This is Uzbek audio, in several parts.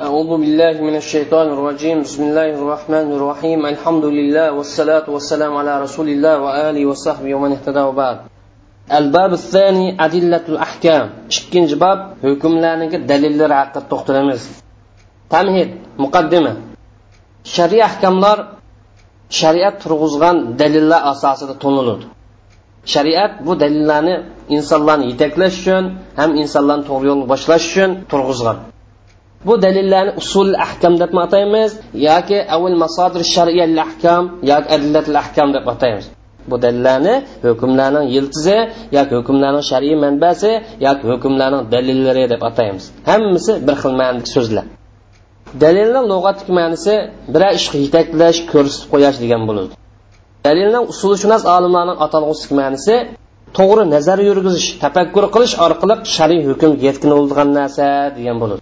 أعوذ بالله من الشيطان الرجيم بسم الله الرحمن الرحيم الحمد لله والصلاة والسلام على رسول الله وآله وصحبه ومن اهتدى وبعد الباب الثاني أدلة الأحكام ikkinchi bob hukmlarniki dalillari haqida to'xtalamiz tamhid muqaddima shariy ahkamlar shariat turg'izgan dalillar asosida to'niladi shariat bu dalillarni insonlarni yetaklash uchun ham insonlarni to'g'ri yo'lga boshlash uchun turg'izgan Bu dalillarni usul ahkam deb ataymiz yoki avval masodir shariya ahkam yoki adillat ahkam deb ataymiz bu dalillarni hukmlarning yiltizi yoki hukmlarning shar'iy manbasi yoki hukmlarning dalillari deb ataymiz. Hammasi bir xil ma'nodagi so'zlar. Dalilning lug'atlik ma'nosi biror ishga yetaklash ko'rsatib qo'yash degan bo'ladi. Dalilning usulshunos olimlarning atalg'usi ma'nosi to'g'ri nazar yurgizish tafakkur qilish orqali shar'iy hukm yetkin yetkinilgan narsa degan bo'ladi.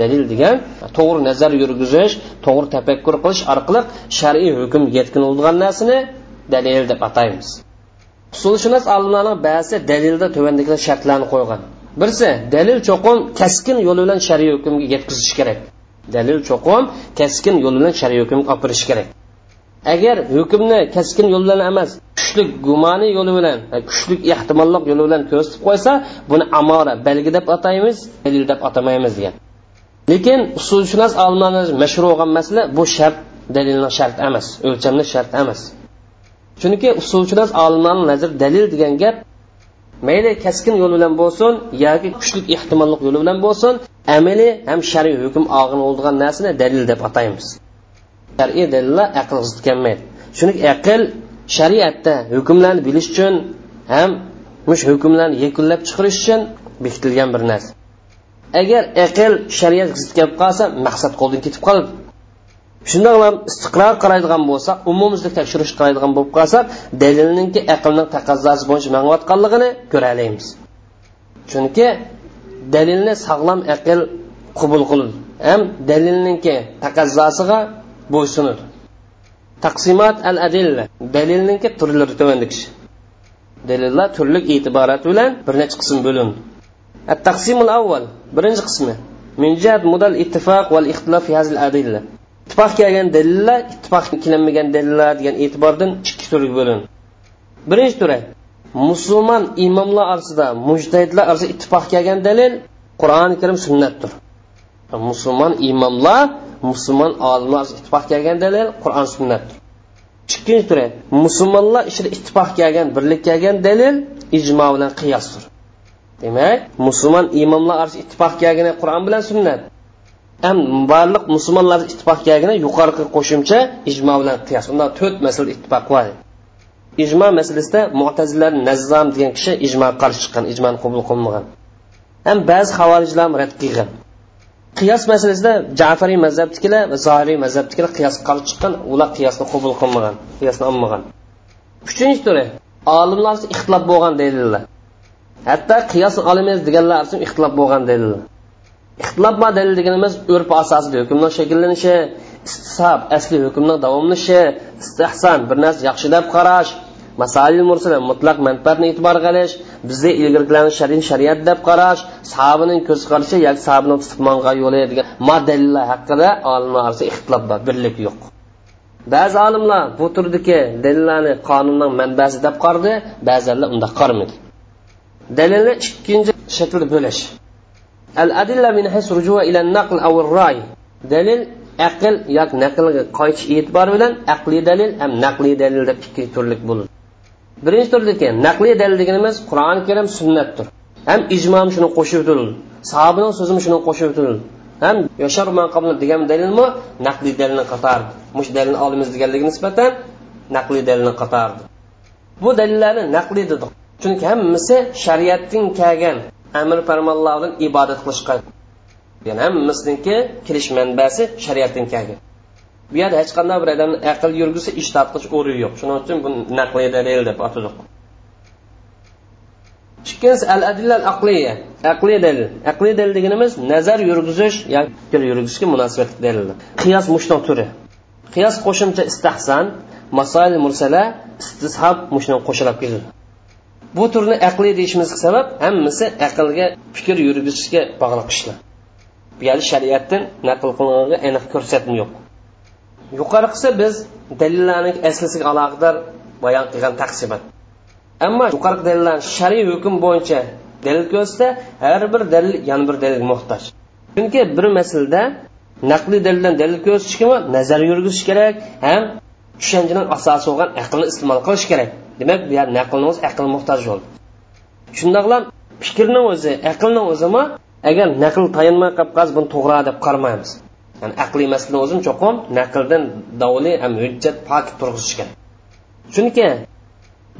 Dalil degan to'g'ri nazar yurgizish to'g'ri tafakkur qilish orqali shar'iy hukm yetkin bo'lgan narsani dalil deb ataymiz. Usulshunos olimlarning ba'zi dalilda tuvandagi shartlarni qo'ygan. Birisi dalil cho'qim kaskin yo'li bilan shariy hukmga yetkazish kerak. Dalil cho'qim kaskin yo'li bilan shariy hukmga olib kirish kerak. Agar hukmni kaskin yo'l bilan emas kuchli gumoni yo'li bilan e, kuchli ehtimollik yo'li bilan ko'rsatib qo'ysa buni amora belgi deb ataymiz dalil deb atamaymiz degan. Lekin usulshunos olimlarni mashhur bo'lgan masala bu shart dalilni shart emas o'lchamli shart emas. Chunki usulshunos olimlarni nazar dalil degan gap mayli kaskin yo'l bilan bo'lsin yoki kuchli ehtimollik yo'li bilan bo'lsin amaliy ham shar'iy hukm og'in bo'lgan narsani dalil deb ataymiz. Shar'iy dalillar aql zid kelmaydi. Chunki aql shariatda hukmlarni bilish uchun ham mush hukmlarni yakunlab chiqarish uchun bekitilgan bir narsa. Agar aql shariat zid kelib qolsa maqsad qo'ldan ketib qoladi shundoq ham istiqror qaraydigan bo'lsak umumizlik tekshirish qaraydigan bo'lib qolsak dalilninki aqlning taqozosi bo'yicha mangayotganligini ko'ra chunki dalilni sog'lom aql qabul qiladi ham dalilninki taqozosiga bo'ysunadi taqsimot al adilla dalilninki turlari tuvandikish dalillar turli e'tiborat bilan bir necha qism bo'lindi. التقسيم taqsimul avval birinchi qismi. Min jihad mudal ittifoq val ixtilof fi hazil adilla. Ittifoq kelgan dalillar ittifoq kelinmagan dalillar degan e'tibordan ikki turga bo'linadi birinchi turi musulmon imomlar orasida mujtahidlar orasida ittifoq kelgan dalil qur'oni karim sunnatdir. Musulmon imomlar musulmon olimlar ittifoq kelgan dalil qur'on sunnatdir. Ikkinchi turi musulmonlar ichida ittifoq kelgan birlik kelgan dalil ijmo bilan qiyosdir. Demak musulmon imomlar orasida ittifoq kelgan qur'on bilan sunnat. Ham barliq musulmonlar ittifoq kelgani yuqorqi qo'shimcha ijmo bilan qiyos. Unda to'rt masala ittifoq bor. Ijmo masalasida mo'tazillar nazzam degan kishi ijmo qarshi chiqqan ijmoni qabul qilmagan ham ba'zi havorijlar rad qilgan. Qiyos masalasida jafariy mazhabnikilar va zohiriy mazhabnikilar qiyos qarshi chiqqan ular qiyosni qabul qilmagan qiyosni olmagan. Uchinchi turi olimlar ixtilof bo'lgan deydilar. Hatto qiyos olamiz deganlar ixtilof bo'lgan dalil ixtilof bor dalil deganimiz urf asosida hukmni shakllanishi istisob asli hukmning davomlashi istehson bir narsa yaxshi deb qarash masalil mursala mutlaq manfaatni e'tibor qilish bizda ilgirgilarni shariy shariat deb qarash sahobaning ko'z qarashi yoki sahobaning tutmonga yo'li degan ma dalillar haqida olimlar orasida ixtilof bor birlik yo'q. Ba'zi olimlar bu turdagi dalillarni qonunning manbasi deb qaradi ba'zilar unda qaramadi dalilni ikkinchi shaklda bo'lish al adilla min his rujua ila naql aw ra'y. dalil aql yoki naqlga qaytish e'tibor bilan aqliy dalil ham naqliy dalil deb ikki turlik bo'ladi. Birinchi turdiki naqliy dalil deganimiz qur'oni karim sunnatdir. Ham ijmom shuni qo'shib o'tildi sahobini so'zini shuni qo'shib o'tildi ham yoshar degan dalilmi naqliy dalilni qatardi mush dalilni olamiz deganligiga nisbatan naqliy dalilni qatardi bu dalillarni naqliy dedik. Chunki hammasi shariatdan kelgan. Amr farmonlardan ibodat qilishgan. Ya'ni hammasiniki kelish manbasi shariatdan kelgan. Bu yerda hech qanday bir odamni aql yurgisi ish qilish o'rni yo'q. Shuning uchun buni naqliy dalil deb atadik ikkinchisi al adillal aqliya aqliy dalil. Aqliy dalil deganimiz nazar yurgizish yoki fikr yurgizishga munosabatli dalillar qiyos mushno turi. Qiyos qo'shimcha istahson masoil mursala istishab mushno qo'shilib keladi. Bu turni aqliy deyishimizga sabab hammasi aqlga fikr yurgizishga bog'liq ishlar. Bu shariatdan naql qilinganiga aniq ko'rsatma yo'q. Yuqorqisi biz dalillarning aslisiga aloqador bayon qilgan taqsimot. Ammo yuqorqi dalillar shariy hukm bo'yicha dalil ko'rsatsa har bir dalil yana bir dalilga muhtoj. Chunki bir masalada naqliy dalildan dalil ko'rsatishga nazar yurgizish kerak ham tushunchaning asosi bo'lgan aqlni iste'mol qilish kerak. Demak bu yer naqlni o'zi aql muhtoj bo'ldi. Shundoqlam fikrni o'zi aqlni o'zimi agar naql tayanmay qolib qolsa buni to'g'ri deb qaramaymiz ya'ni aqliy masalani o'zini cho'qim naqldan davli ham hujjat pok turg'izish kerak. Chunki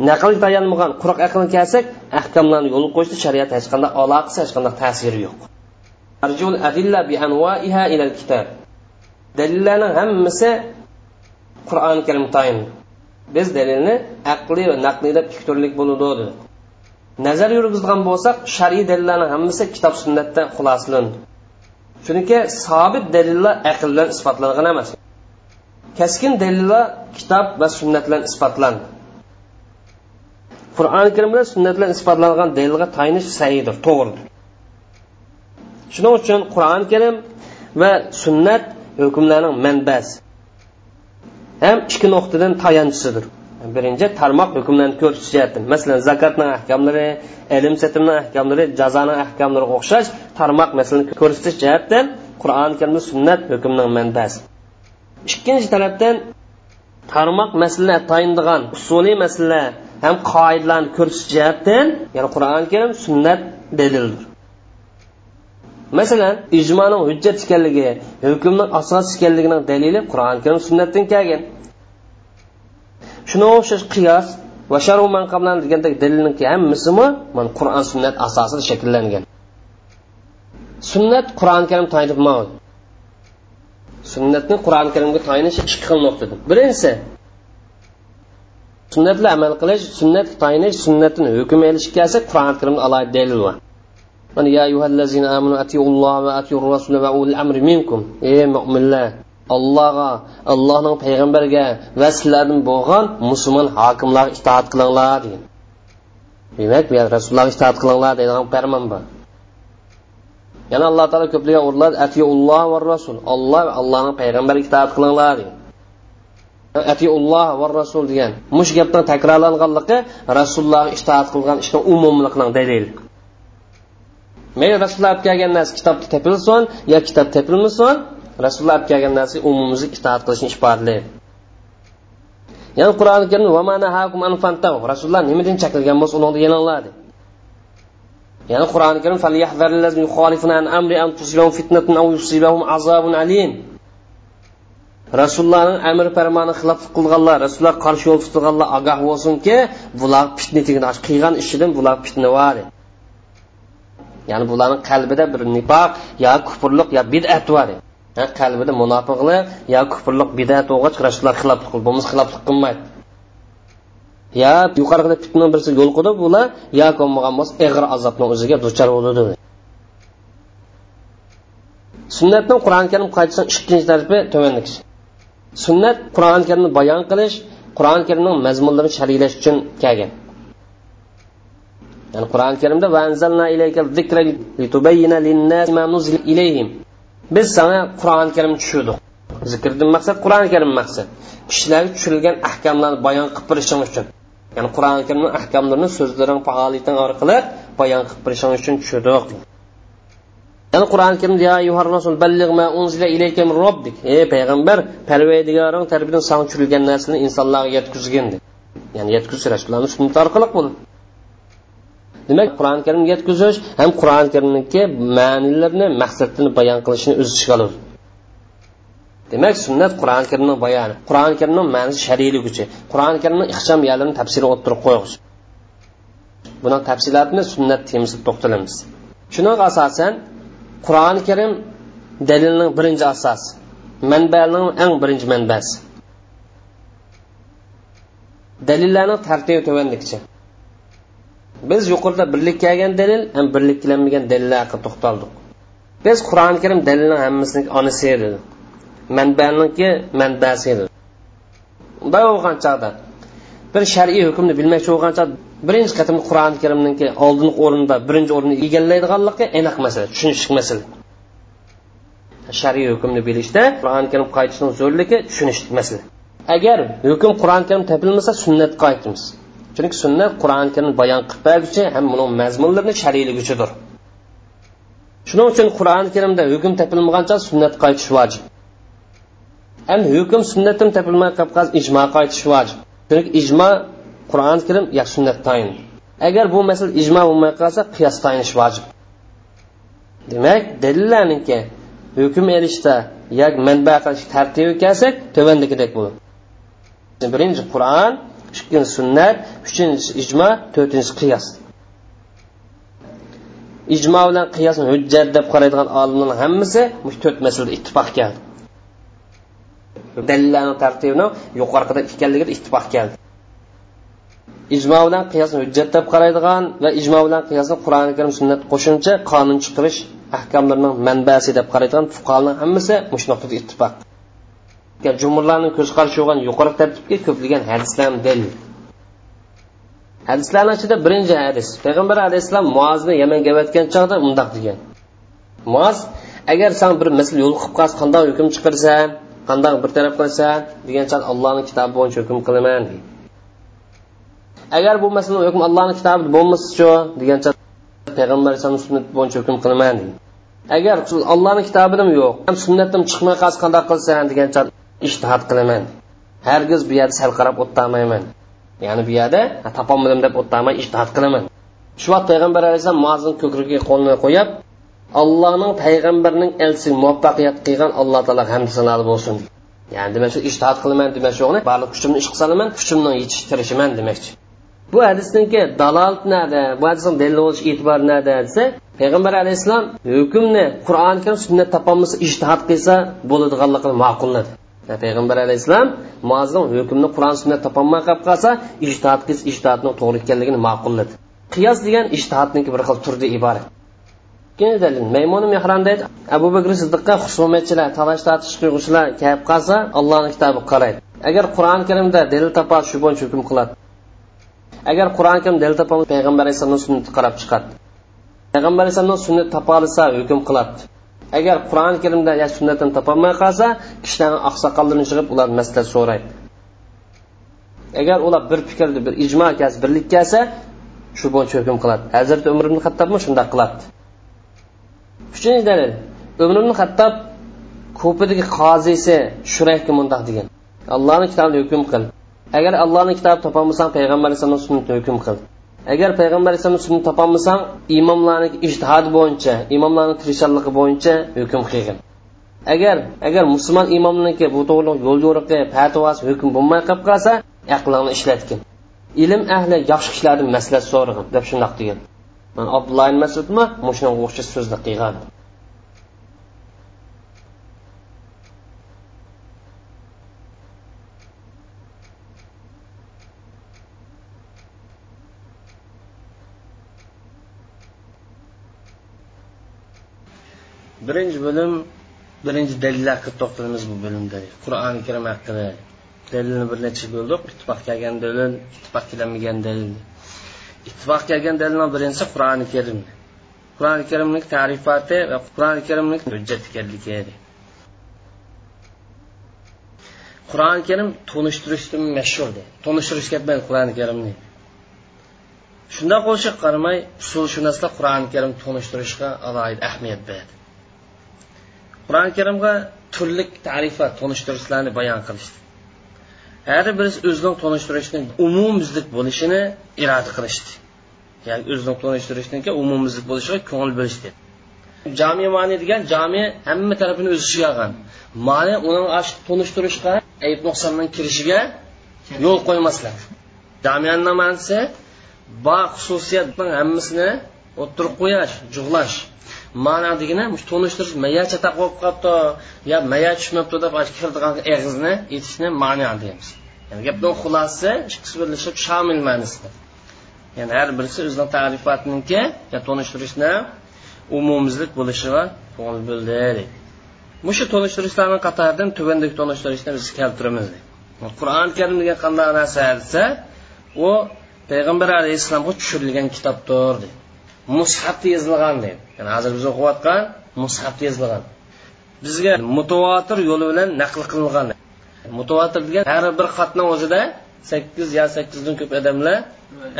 naql tayanmagan quruq aql kelsak ahkamlarni yo'l qo'yishda shariat hech qanday aloqasi hech qanday ta'siri yo'q. Dalillarning hammasi qur'oni karim tayin. Biz dalilni aqliy va naqliy deb ikki turlik bo'ladi dedi. Nazar yurgizgan bo'lsak shar'iy dalillarni hammasi kitob sunnatdan xulosalandi chunki sobit dalillar aql bilan isbotlangan emas. Kaskin dalillar kitob va sunnat bilan isbotlandi. Qur'oni karim bilan sunnat bilan isbotlangan dalilga tayinish saydir to'g'ridir. Shuning uchun qur'oni karim va sunnat hukmlarning manbasi. Ham ikki nuqtadan tayanchisidir. Birinchi tarmoq hukmlarni ko'rish jihatdan masalan zakotning ahkomlari ilm setimning ahkomlari jazoning ahkomlariga o'xshash tarmoq masalani ko'rsatish jihatdan qur'oni karimda sunnat hukmning manbasi. Ikkinchi tarafdan tarmoq masala tayindigan usuliy masala ham qoidalarni ko'rsatish jihatdan ya'ni qur'oni karim sunnat dalildir masalan ijmoning hujjat ekanligi hukmning asos ekanligining dalili qur'oni karim sunnatdan kelgan. Shunga o'xshash qiyos va sharu manqablan degandek dalilniki hammasimi mana qur'on sunnat asosida shakllangan. Sunnat qur'oni karim tayinibmadi sunnatni qur'oni karimga tayinishi ikki xil nuqtadir birinchisi sunnat bilan amal qilish sunnat tayinish sunnatdan hukm elishga kelsa qur'oni karimda alohida dalil bor mana ya ayyuhallazina amanu atiulloh va atiur rasul va ul amri minkum. Ey mo'minlar allohga allohning payg'ambariga va sizlardan bo'lgan musulmon hokimlarga itoat qilinglar degan. Demak bu rasulullohga itoat qilinglar deydigan farmon bor. Yana alloh taolo ko'plagan o'rinlarda atiulloh va rasul. Olloh va allohning payg'ambariga itoat qilinglar degan. Atiulloh va rasul degan mush gapdan takrorlanganligi rasulullohga itoat qilgan ishni umumliqning dalili. Mayli rasululloh olib kelgan narsa kitobda topilsin yo kitob topilmasin rasululloh olib kelgan narsa umumimizga itoat qilishni ifodalaydi ya'ni qur'oni karim rasululloh nimadan chakilgan bo'lsa uni yeninglar ya'ni qur'oni karim rasulullohning amr farmoni xilof qilganlar rasululloh qarshi yo'l tutganlar ogoh bo'lsinki bular fitna qilgan ishidan bular fitna bor ya'ni bularni qalbida bir nifoq yo kufrlik yo bid'at bor qalbida munofiqlik yo kufrlik bidat bo'lg'ach rasululloh xiloflik qilib bo'lmasa xiloflik qilmaydi. Yo yuqorida fitna birisi yo'l qo'ydi bular yo bo'lmagan bo'lsa ig'ir azobni o'ziga duchor bo'ladi. Sunnatni qur'oni karim qaytishdan ikkinchi tarafi tovandiki sunnat qur'oni karimni bayon qilish qur'oni karimning mazmunlarini sharhlash uchun kelgan. Ya'ni qur'oni karimda biz sana qur'oni karim tushirdik. Zikrdan maqsad qur'oni karim maqsad. Kishilarga tushirilgan ahkamlarni bayon qilib berishing uchun. Ya'ni qur'oni karimni ahkamlarini so'zlaring faoliyating orqali bayon qilib berishing uchun tushirdik. Ya'ni qur'oni karimda ey payg'ambar parvardigoring tarafidan sana tushirilgan narsani insonlarga yetkazgin ya'ni yetkazish rasulullohni sunnati orqali bo'ladi demak qur'oni karimni yetkazish ham qur'oni karimniki ma'nilarini maqsadini bayon qilishni o'z ichiga oladi demak sunnat qur'oni karimning bayoni. Qur'oni karimning ma'nosi shariyligichi qur'oni karimning ixcham yerlarini tafsiri o'tirib qo'yish buni tafsilotini sunnat temisida to'xtalamiz. Shuning asosan qur'oni karim dalilning birinchi asosi manbaning eng birinchi manbasi. Dalillarning tartibi tuvanlikcha biz yuqorida birlik kelgan dalil ham birlikkilanmagan dalillar haqida to'xtaldik. Biz qur'oni karim dalilni hammasini onasi edi manbaniki manbasi edi unday bo'lgan chog'da bir shar'iy hukmni bilmoqchi bo'lgan chog'da birinchi qatim qur'oni karimniki oldingi o'rinda birinchi o'rinni egallaydiganligi aniq masala tushunishlik masala. Shar'iy hukmni bilishda qur'oni karim qaytishning zo'rligi tushunishlik masala. Agar hukm qur'oni karim topilmasa sunnatga qaytamiz. Chunki sunnat qur'oni karimni bayon qilib berguchi ham uni mazmunlarini shar'iyliguchidir. Shuning uchun qur'oni karimda hukm topilmagancha sunnat qaytish vojib. Ham hukm sunnatdan topilmay qolib qolsa ijmo qaytish vojib. Chunki ijmo qur'oni karim yo sunnat tayin. Agar bu masala ijmo bo'lmay qolsa qiyos tayinish vojib. Demak dalillarniki hukm erishda yoki manba qilish tartibi kelsak tovandagidek bo'ladi. Birinchi qur'on ikkinchisi sunnat uchinchisi ijmo to'rtinchisi qiyos. Ijmo bilan qiyosni hujjat deb qaraydigan olimlarni hammasi to'rt masalada ittifoq keldi. Dalillarni tartibini yuqorida ekanligida ittifoq keldi. Ijmo bilan qiyosni hujjat deb qaraydigan va ijmo bilan qiyosni qur'oni karim sunnat qo'shimcha qonun chiqarish ahkomlarining manbasi deb qaraydigan fuqaroning hammasi mush nuqtada ittifoq. Jumurlarning ko'z qarashi bo'lgan yuqori tartibga ko'plagan hadislar dalil hadislarni ichida birinchi hadis payg'ambar alayhissalom muazni yamanga avatgan chog'da undoq degan. Muaz agar san bir misl yo'l qilib qolsa qandoq hukm chiqarsan qandoq bir taraf qilsan degan chog allohni kitobi bo'yicha hukm qilaman deydi. Agar bu masala hukm allohni kitobi bo'lmasachu degancha payg'ambar alayhisalom sunnat bo'yicha hukm qilaman deydi. Agar allohni kitobidan yo'q sunnatdan chiqmay qolsa qandoq qilsan degancha ishtihod qilaman. Hargiz bu yerda sal qarab o'tolmayman. Ya'ni bu yerda topolmadim deb o'tolmay ishtihod qilaman. Shu vaqt payg'ambar alayhissalom muozni ko'kragiga qo'lini qo'yib allohning payg'ambarning elchisi muvaffaqiyat qilgan alloh taolo hamd sanolar bo'lsin. Ya'ni demak shu ishtihod qilaman demak shu barliq kuchimni ish qilsalaman kuchimni yetishtirishiman demakchi. Bu hadisniki dalolat nada bu hadisning dalil bo'lish e'tibori nada desa payg'ambar alayhissalom hukmni qur'oni karim sunnat topolmasa ishtihod qilsa bo'ladiganligini ma'qulladi payg'ambar alayhissalom muazzam hukmni qur'on sunnat topolmay qolib qolsa ijtihod qilsa ijtihodni to'g'ri ekanligini ma'qulladi qiyos degan ijtihodniki bir xil turda iborat. Ikkinchi dalil maymuni mehronda abu bakr siddiqqa husumatchilar talash tortish tuyg'uchilar kelib qolsa allohni kitobi qaraydi agar qur'oni karimda dalil topadi shu bo'yicha hukm qiladi. Agar qur'oni karim dalil topolmasa payg'ambar alayhissalomni sunnati qarab chiqadi. Payg'ambar alayhissalomni sunnati topa olsa hukm qiladi. Agar qur'oni karimda yo sunnatdan topolmay qolsa kishilarni oqsoqollarini chiqib ular maslahat so'raydi agar ular bir fikrda bir ijmo kelsa birlik kelsa shu bo'yicha hukm qiladi. Hazrati umr ibn hattobmi shundoq qiladi? Uchinchi dalil. Umr ibn hattob ko'pidagi qozisi shurayhga mundoq degan. Allohni kitobini hukm qil. Agar allohni kitobi topolmasang payg'ambar alayhisalomni sunnatini hukm qil. Agar payg'ambar alayhisalom sunnat topolmasang imomlarni ijtihodi bo'yicha imomlarni tirishchanligi bo'yicha hukm qilgin. Agar agar musulmon imomniki bu to'g'ri yo'l yo'riqi fatvosi hukm bo'lmay qolib qolsa aqlingni ishlatgin. Ilm ahli yaxshi kishilardan maslahat so'rag'in deb shundoq degan. Man abdulloh masudmi? Mushunga o'xshash so'zni qilgan. Birinchi bo'lim birinchi dalillar haqida to'xtalamiz bu bo'limda qur'oni karim haqida dalilni bir necha bo'ldik ittifoq kelgan dalil ittifoq kelmagan dalil ittifoq kelgan dalilni birinchisi qur'oni karim qur'oni karimning tarifati va qur'oni karimning hujjat ekanligi qur'oni karim tunishtirishdan mashhur tunishtirish ketmaydi qur'oni karimni shundoq bo'lishiga qaramay usulshunoslar qur'oni karim tunishtirishga alohida ahamiyat berdi qur'oni karimga turli tarifa tunishtirishlarni bayon qilishdi. Har birisi o'zini tunishtirishni umumizlik bo'lishini iroda qilishdi. Ya'ni o'zini tunishtirishniki umumizlik bo'lishiga ko'ngil bo'lishdi jami mani degan jami hamma tarafini o'z ichiga olgan. Mani uning tunishtirishga ayb nuqsondan kirishiga yo'l qo'ymaslar. Jamiyani ma'nosi bor xususiyatning hammasini o'ttirib qo'yash jug'lash. Ma'no degani to'nishtirish maya chataq bo'lib qolibdi yo maya tushmabdi deb kirdigan eg'izni aytishni ma'no deymiz yani gapni xulosasi ikki birlashib shamil ma'nosida. Ya'ni har birisi o'zining tarifatiniki tonishtirishni umumizlik bo'lishiga ko'ngil bo'ldi mushu tonishtirishlarni qatoridan tuvandagi tonishtirishni biz keltiramiz qur'oni karim degan qanday narsa desa u payg'ambar alayhissalomga tushirilgan kitobdir deydi. Mushafda yozilgan deydi ya'ni hozir biz o'qiyotgan mushafda yozilgan. Bizga mutavotir yo'li bilan naql qilingan. Mutavotir degan har bir xatni o'zida sakkiz yo sakkizdan ko'p odamlar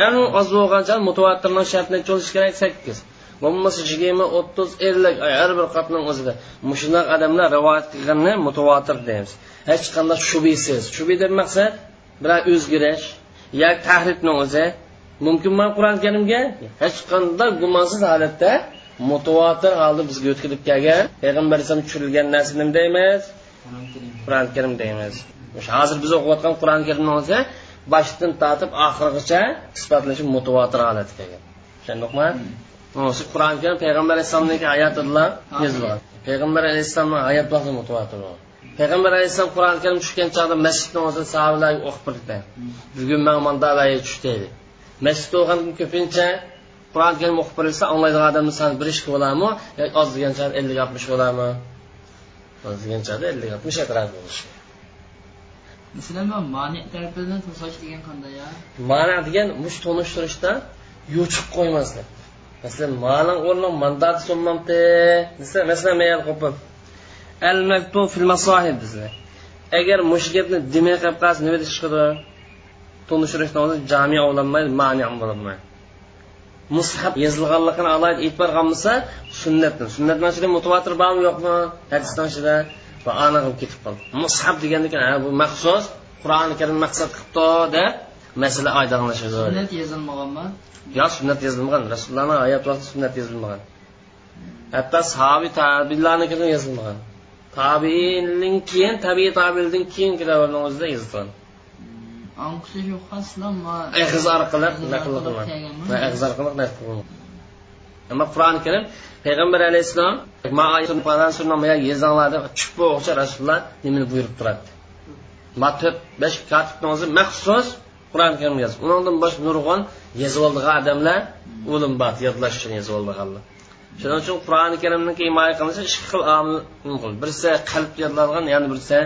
eng oz bo'lgancha mutavotirni sharti necha bo'lishi kerak sakkiz. Bo'lmasa yigirma o'ttiz ellik har bir qatning o'zida mushunaq odamlar rivoyat qilganni mutavotir deymiz. Hech qanday shubisiz shubi deb maqsad biror o'zgarish yo tahrifni o'zi mumkinmi qur'oni karimga? Hech qanday gumonsiz holatda mutavotir holda bizga o'tkazib kelgan. Payg'ambar alayhisalom tushirilgan narsa nima deymiz? Qur'oni karim. Deymiz. Hozir biz o'qiyotgan qur'oni karimni o'zi boshdan tortib oxirigacha isbotlashi mutavotir holatga kelgan. Tushundikmi? Shu qur'oni karim payg'ambar alayhissalomniki hayotida yozilgan payg'ambar alayhissalomni hayot mutavotir payg'ambar alayhissalom qur'oni karim tushgan chog'da masjidni o'zida sahobalarga o'qib birdi bugun man manda tushdi masjidda o'qigan ko'pincha qur'oni karim o'qib berilsa anglaydigan odamni soni bir ishki bo'ladimi yo oz degancha ellik oltmish bo'ladimi? Oz degancha ellik oltmish atrof bo'lishi. Mani degan qanday ma'na degan mush tonishtirishda yo'chiq qo'ymaslik masalan ma'ni o'rni mandat summamti desa masalan mayal qo'pib al maktub fil masohib desa agar mush gapni demay qolib qolsa nima deyish qiladi tonishtirishdan oldin jami ovlanmaydi ma'ni ham bo'lolmaydi mushab yozilganligini alohida e'tibor qilmasa sunnatni sunnat ichida mutavotir bormi yo'qmi hadisdan ichida va aniq bo'lib ketib qoldi. Mushab degandan keyin bu maxsus qur'oni karim maqsad qilibdi deb masala oydinlashadi. Sunnat yozilmaganmi? Yo sunnat yozilmagan. Rasulullohni hayot vaqti sunnat yozilmagan. Hatto sahobiy tabilarnikida yozilmagan. Tabiindan keyin tabiiy tabiindan keyin o'zida yozilgan orqali naql orqali naql ammo qur'oni karim payg'ambar alayhissalom deb rasululloh nimani buyurib turadi ma to'rt besh katibni o'zi maxsus qur'oni karim yozib undan boshqa nurg'on yozib oldigan odamlar o'lim bor yodlash uchun yozib oldiganlar shuning uchun qur'oni karimniki himoya qilinishi ikki xil omil birisi qalb yodlangan yana birisi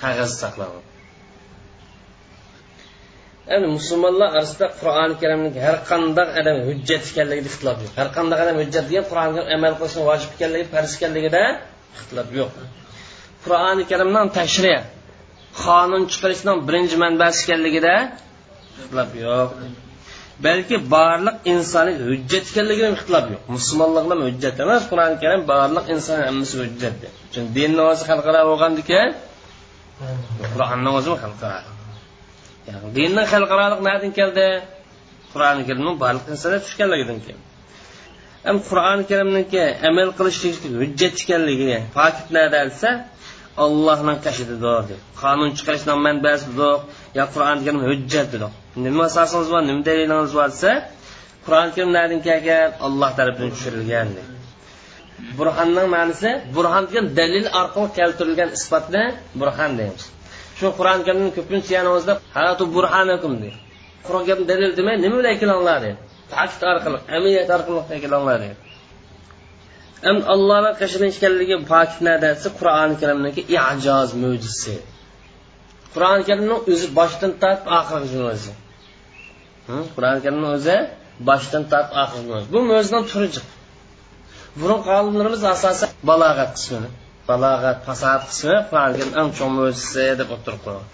qog'oz saqlangan endi musulmonlar orasida qur'oni karimni har qanday odam hujjat ekanligida ixtilof yo'q. Har qanday odam hujjat degan qur'onga amal qilishni vojib ekanligi farz ekanligida ixtilof yo'q. Qur'oni karimdan tashri qonun chiqarishni birinchi manbasi ekanligida ixtilof yo'q. Balki barliq insoni hujjat ekanligida ixtilof yo'q. Musulmonlarga hujjat emas qur'oni karim barliq inson hammasi hujjat. Chunki dinni o'zi xalqaro bo'lgandikan qur'onni o'zi xalqaro. Dinni xalqaroliq nadan keldi. Qur'oni karimni barliq narsalar tushganligidan keldi ham qur'oni karimniki amal qilishlik hujjat ekanligi pokit nada desa allohning qashididir deb qonun chiqarishni manbasidir yo qur'oni karim hujjat dedi nima asosingiz bor nima dalilingiz bor desa qur'oni karim nadan kelgan olloh tarafidan tushirilgan burhanning ma'nosi burhan degan dalil orqali keltirilgan isbotni burhan deymiz. Shu qur'oni karimni ko'pincha yana hayatu burhanakum deydi qur'on karim dalil demay nima bilan kelinglar? deydi orqali amiyat orqali kelinglar deydi endi allohni qashilishganligi poknadasi qur'oni karimniki ijoz mo'jizasi. Qur'oni karimni o'zi boshdan tortib oxirigacha o'zi hm? qur'oni karimni o'zi boshdan tortib oxirigacha bu mo'jizadan turi jiq burun olimlarimiz asosan balog'at qismini. Balog'at fasohat qismi qur'oni karim eng cho'ng mo'jizasi deb o'tirib qo'ygan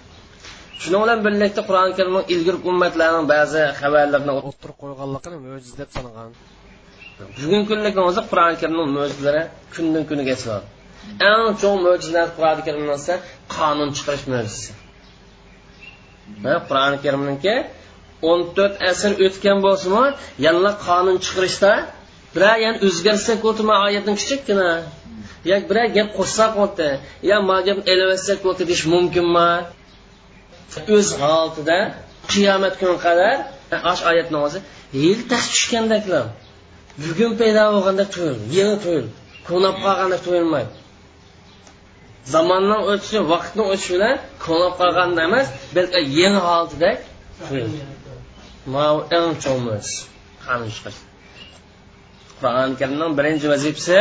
shuning bilan birlikda qur'oni karimni ilgari ummatlarning ba'zi xabarlarini o'tirib qo'yganligini mo'jiza deb sanagan bugungi kunlikni o'zi qur'oni karimni mo'jizalari kundan kuniga esladi eng cho'ng mo'jizalar qur'oni karimdan esa qonun chiqarish mo'jizasi. Qur'oni karimniki o'n to'rt asr o'tgan bo'lsinmi yana qonun chiqarishda biror yana o'zgarsak o'tma oyatni kichikkina yo biror gap qo'shsak bo'ldi yo ma gap ilaversak bo'ldi deyish mumkinmi o'z holatida qiyomat kuni qadar osh oyatni o'zi yil tas tushgandaklar bugun paydo bo'lganda to'yil yili to'yil ko'nab qolganda to'yilmaydi zamonning o'tishi vaqtni o'tishi bilan ko'nab qolganda emas balki yangi holatida eng cho'miz qur'oni karimning birinchi vazifasi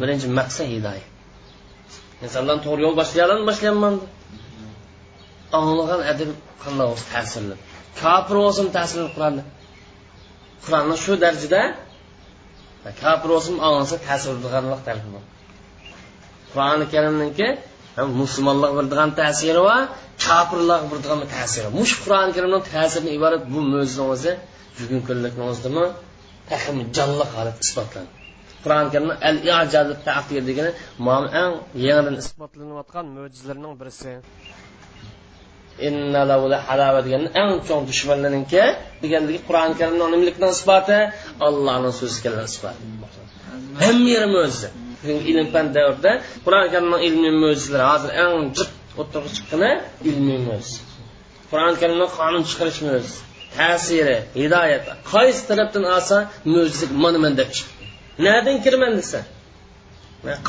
birinchi maqsad hidoyat insonlarni to'g'ri yo'l boshlayalarmi boshlayapman. Anglagan adam qanday bo'lsa ta'sirli. Kofir bo'lsin ta'sir qur'onni. Qur'onni shu darajada kofir bo'lsin anglasa ta'sir qilganlik tarafi bor. Qur'oni karimniki musulmonlar beradigan ta'siri va kofirlar beradigan ta'siri. Mush qur'oni karimning ta'siridan iborat bu mo'jizani o'zi bugungi kunlikni o'zidami jonliq holat isbotlandi. Qur'oni karimni al ijazi taqdir degani eng yangidan isbotlanayotgan mo'jizalarning birisi. Inna halava degan eng chong dushmanlarniki degandagi qur'oni karimni nimalikni isboti allohning so'zi kelgan isboti. Hamma yeri mo'jiza. Ilm fan davrida qur'oni karimning ilmiy mo'jizalari hozir eng jiq o'tirg'i chiqqani ilmiy mo'jiza. Qur'oni karimni qonun chiqarish mo'jiza ta'siri hidoyat qaysi tarafdan olsa mo'jiza mana man deb chiqdi. Nadan kiraman desa?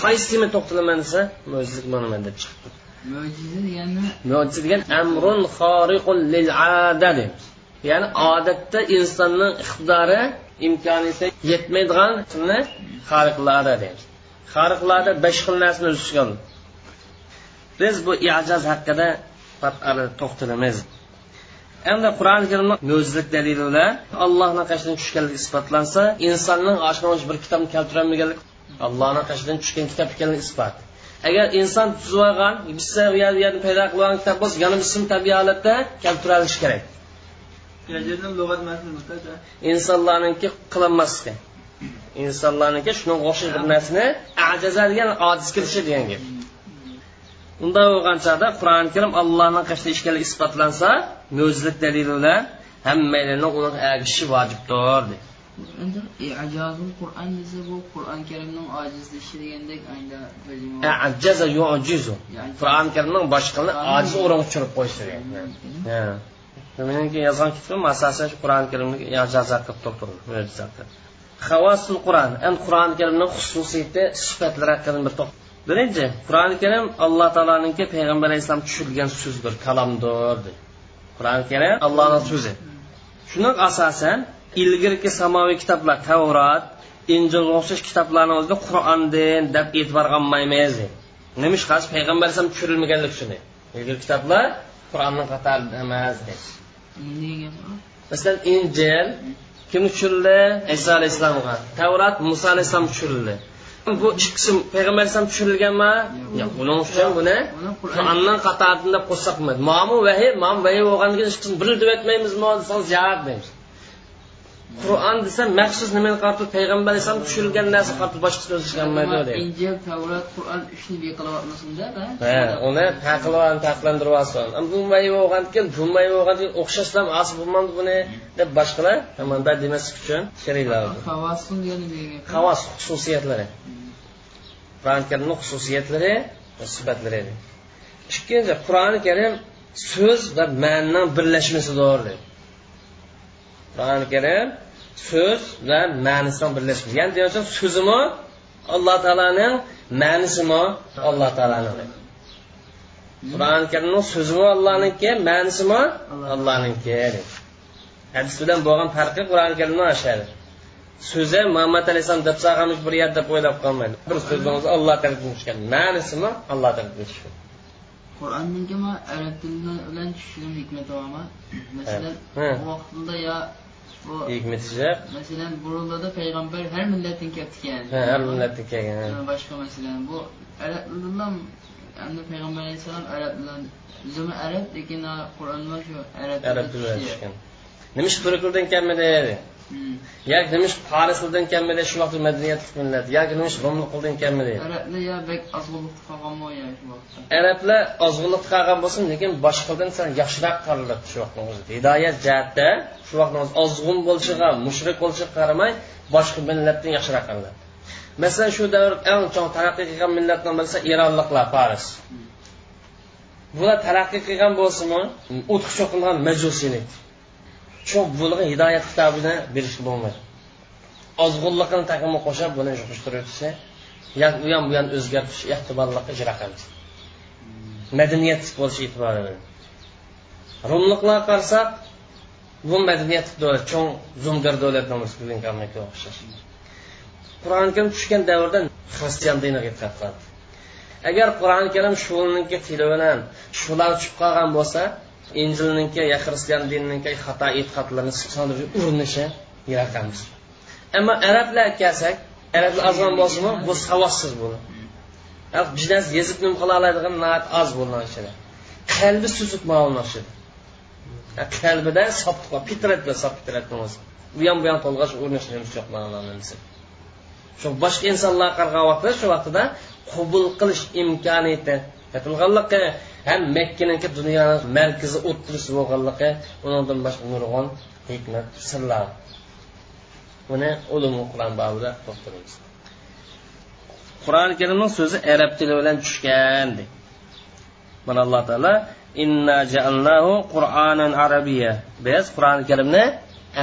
Qaysini to'xtalaman desa mo'jiza mana man deb chiqdi. Mo'jiza degani amrun xoriqun lil ya'ni odatda insonning iqtidori imkoniyati yetmaydigan xoriqlarda deymiz. Xoriqlarda besh xil narsani o'z ichiga biz bu ijoz haqida to'xtalamiz endi qur'oni karimni mo'jizlik dalili bilan allohni qashidan tushganligi isbotlansa insonning oshnosh bir kitobni keltirolmaganligi allohni qashidan tushgan kitob ekanligi isbot. Agar inson tuzib olgan bitsa u yerni paydo qilib olgan kitob bo'lsa yana bism tabiiy holatda keltira olishi kerak insonlarniki qilinmasligi insonlarniki shunga o'xshash bir narsani ajaza degan ojiz kirishi degan gap. Unda bo'lgan chog'da qur'oni karim allohni qashda ishkanligi isbotlansa mo'jizlik dalili bilan hammalarni uni agishishi vojibdir deydi endi ijozul qur'on desa bu qur'oni karimning ojizlishi degandek ajaza yujizu qur'oni karimning boshqani ojiz o'rin tushirib qo'yishi meniki yozgan kitobim asosan shu qur'oni karimni ijoza qilib turibdi havosul qur'on endi qur'oni karimning xususiyati sifatlari haqida bir to'xtab birinchi qur'oni karim alloh taoloniki payg'ambar alayhissalom tushirgan so'zdir kalomdir qur'oni karim allohni so'zi. Shunga asosan ilgirki samoviy kitoblar tavrat injilga o'xshash kitoblarni o'zida qur'ondin deb e'tibor qilmaymiz. Nima ish qilish? Payg'ambar alayhisalom tushirilmaganlik shuni ilgari kitoblar qur'onni qatorida emas masalan injil kim tushirildi? Iso alayhissalomga. Tavrat muso alayhissalom tushirildi. Bu ikki qism payg'ambar alayhisalom tushirilganmi yo'q buning uchun buni qur'ondan qatorida deb qo'shsak bo'lmaydi mamu vahiy mam vahiy bo'lgandan keyin ikki qism bir deb aytmaymizmi desangiz javob deymiz qur'on desa maxsus nimani qarab payg'ambar alayhissalom tushirilgan narsa qarab boshqa so'z ishlanmaydi injil tavrat qur'on uchni beqilyapmasmanda ha uni taqilib taqlantiryapsan keyin bunday bo'lgandan keyin o'xshashlar asl bo'lmadi buni deb boshqalar bunday demaslik uchun degani havas xususiyatlari. Qur'oni karimni xususiyatlari va sifatlari. Ikkinchi qur'oni karim so'z va ma'noning birlashmasidir qur'oni karim so'z va ma'nisi birlashgan. Ya'ni deyapsan so'zimi alloh taoloning ma'nisimi alloh taoloniki qur'oni karimni so'zimi allohniki ma'nisimi allohniki hadis bilan bo'lgan farqi qur'oni karimni oshadi. So'zi muhammad alayhissalom deb solganmish bir yerda deb o'ylab qolmaydi. Bir so'zimiz alloh tarafidan tushgan ma'nisimi alloh tarafidan tushgan qur'onninki arab tili bilan tushishini hikmati bormi masalan vaqtida yo bu hikmaticha masalan burunlarda payg'ambar har millatdan kelgan har millatdan kelgan boshqa masalan bu arab bilan endi payg'ambar alayhissalom arab bilan o'zimi arab lekin qur'on shu arab arab tilida tushgan. Nima ish turklardan kelmadi yoki nima ish farislardan kelmadi shu vaqtda madaniyatli millat yoki nima ish rumliqlardan kelmadi. Arablar ozg'inlikda qolgan bo'lsin lekin boshqalardan sal yaxshiroq qaraladi shu vaqtni o'zida hidoyat jihatda shu vaqtni o'zi ozg'in bo'lishiga mushrik bo'lishiga qaramay boshqa millatdan yaxshiroq qaraladi masalan shu davr eng chong taraqqiy qilgan millatdan bilsa eronliklar faris bular taraqqiy qilgan bo'lsinmi? O'tib cho'qilgan majusiylik shu bo'lgan hidoyat kitobini berishga bo'lmaydi. Ozg'unligini taqimi qo'shib buni qo'shtirib o'tsa u ham bu ham o'zgartirish ehtimollikni ijro qilamiz madaniyatli bo'lish e'tibori bilan. Rumliqlarga qarasak bu madaniyat davlat cho'ng zo'mgar davlat bugungi amerikaga o'xshash. Qur'oni karim tushgan davrda xristian diniga e'tiqod qiladi. Agar qur'oni karim shuniki tili bilan shular tushib qolgan bo'lsa injilniki yo xristian dininiki xato e'tiqodlarni urinishi yaratamiz. Ammo arablar kelsak arablar ozg'an bo'lsinmi? Bu savossiz bo'ldi. Bizdan yezib nim qila oladigan oz bo'lgan ichida qalbi suzib ma'lumlashadi qalbida soptiq fitrat bilan sop fitratni o'zi. Bu ham bu ham to'lg'ash urinishimiz yo'q shu boshqa insonlar qaragan vaqtda shu vaqtida qabul qilish imkoniyati topilganligi ham makkaniki dunyoni markazi o'tirishi bo'lganligi undan boshqa nurg'on hikmat sirlar. Buni ulumi qur'on babida to'xtalamiz. Qur'oni karimning so'zi arab tili bilan tushgan mana alloh taolo inna ja'alnahu qur'anan arabiyya. Biz qur'oni karimni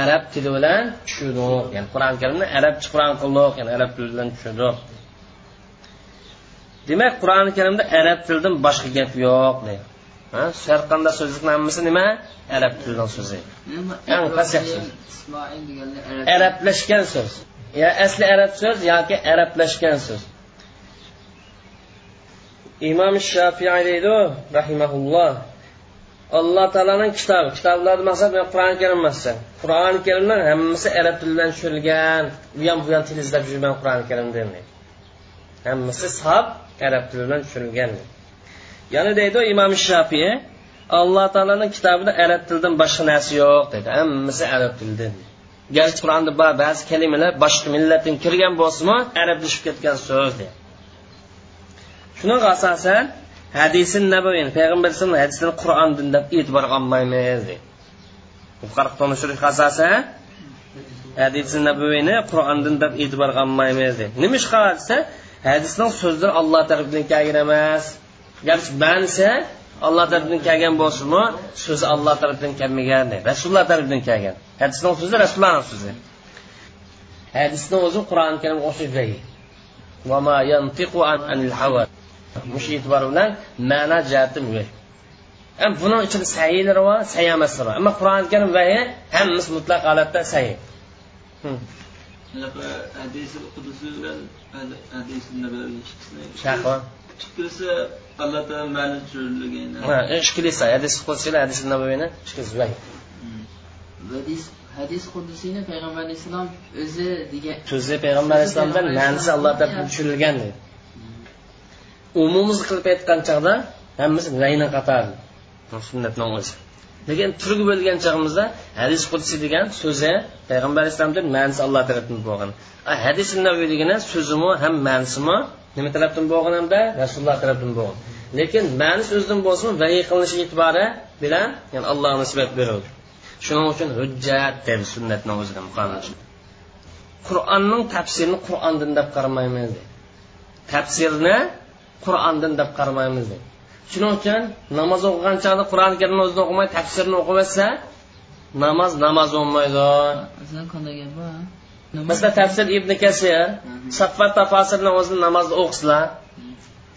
arab tili bilan tushundik ya'ni qur'oni karimni arabcha qur'on qildik ya'ni arab tili bilan tushundik demak qur'oni karimda arab tilidan boshqa gap yo'q deydi. Har qanday so'zlikni hammasi nima? Arab tilidan so'zi eng so'z arablashgan so'z. Yo asli arab so'z yoki arablashgan so'z. İmom shofiy deydi rahimaulloh alloh taoloning kitobi. Kitoblarni maqsad qur'oni karim emas qur'oni karimdan hammasi arab tilidan tushirilgan. Bu ham bu ham til izlab yurman qur'oni karimda hammasi sob arab tilidan tushirilgan yana deydi imom shafiy alloh taoloni kitobida arab tilidan boshqa narsa yo'q dedi. Hammasi arab tilidan garchi qur'onda bor ba'zi kalimalar boshqa millatdan kirgan bo'lsinmi arablashib ketgan so'z dedi shunaqa asosan hadisi nabaviy payg'ambar alayhisalom hadisini qur'ondan deb e'tibor olmaymiz deydi asosan hadisi nabaviyni qur'ondan deb e'tibor olmaymiz deydi nima ish desa hadisning so'zlari alloh tarafidan kelgan emas. Garchi ma'nisi alloh tarafidan kelgan bo'lsinmi so'zi alloh tarafidan kelmagan rasululloh tarafidan kelgan. Hadisning so'zi rasulullohni so'zi. Hadisni o'zi qur'oni karimga o'xshash mush e'tibor bilan ma'no jihati ham buning ichida saylari bor say emaslar bor ammo qur'oni karim vahiy hammasi mutlaq holatda say ikkilisi alloh taolo ma'ni tushirilgan ikkilisi hadis qudsiy hadis nabaviyni ikkilisi vahiy hadis hadis qudusiyni payg'ambar alayhissalom o'zi degan so'zi payg'ambar alayhissalomdan ma'nisi alloh taolo tushirilgan deydi umumimiz qilib aytgan chog'da hammasi layni qatori sunnatni o'zi lekin turgi bo'lgan chog'imizda hadis qudsiy degan so'zi payg'ambar alayhissalomdan ma'nisi alloh tarafdan bo'lgan. Hadis naviy degani so'zimi ham ma'nisimi nima tarafdan bo'lgan hamda rasululloh tarafdan bo'lgan. Lekin ma'ni o'zidan bo'lsin vahiy qilinishi e'tibori bilan yani allohga nisbat berildi shuning uchun hujjat deb sunnatni o'zida qur'onning tafsirini qur'ondan deb qaramaymiz tafsirni qur'ondan deb qaramaymiz deydi shuning uchun namoz o'qigan chog'da qur'oni karimni o'zini o'qimay tafsirini o'qiversa namoz namoz bo'lmaydi. Masalan tafsir ibn kasir saffat tafosirini o'zini namozda o'qisalar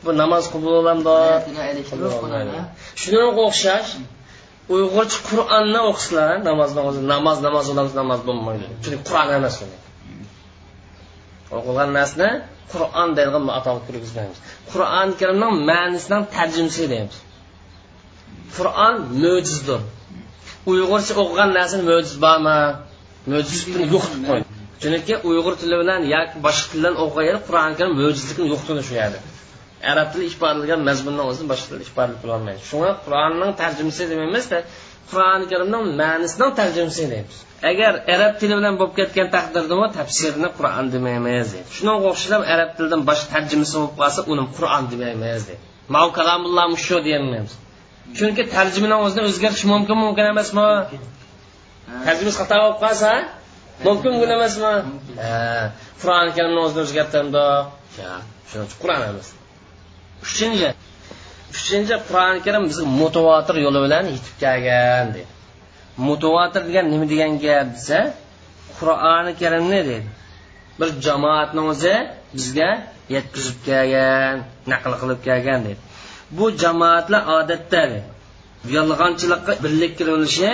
bu namoz qabul bo'lamdi shunga o'xshash uyg'urcha qur'onni o'qisalar namozni o'zi namoz namoz namoz bo'lmaydi. Chunki qur'on emas o'qilgan narsa qur'on deyilgan atolib kirgizmaymiz qur'oni karimning ma'nisidan tarjimasi deymiz. Qur'on mo'jizdir. Uyg'urcha o'qigan narsani mo'jiz bormi? Mo'jizlikni deb qo'ydi chunki uyg'ur tili bilan yoki boshqa til bilan o'qigan qur'oni karim mo'jizlikni yo'qligini shu yerda arab tili ifodalagan mazmunni o'zini boshqa tilda ifodalab qilolmaydi shunga qur'onning tarjimasi demaymizda qur'oni karimning ma'nisidan tarjimasi deymiz agar arab tili bilan bo'lib ketgan taqdirda tafsirini qur'on demaymiz deydi. Shunga o'xshab arab tilidan boshqa tarjimasi bo'lib qolsa uni qur'on demaymiz deydi. Mau kalamulloh shu deyolmaymiz chunki tarjimani o'zida o'zgartish mumkin mumkin emasmi? Tarjimasi xato bo'lib qolsa mumkin mumkin. Emasmi qur'oni karimni o'zini uchun qur'on emas. Uchinchi uchinchi qur'oni karim bizga mutovatir yo'li bilan yetib kelgan dedi. Mutovatir degan nima degan gap desa qur'oni karimni dedi? Bir jamoatni o'zi bizga yetkazib kelgan naql qilib kelgan dedi. Bu jamoatlar odatda yolg'onchilikqa birlik kelilishi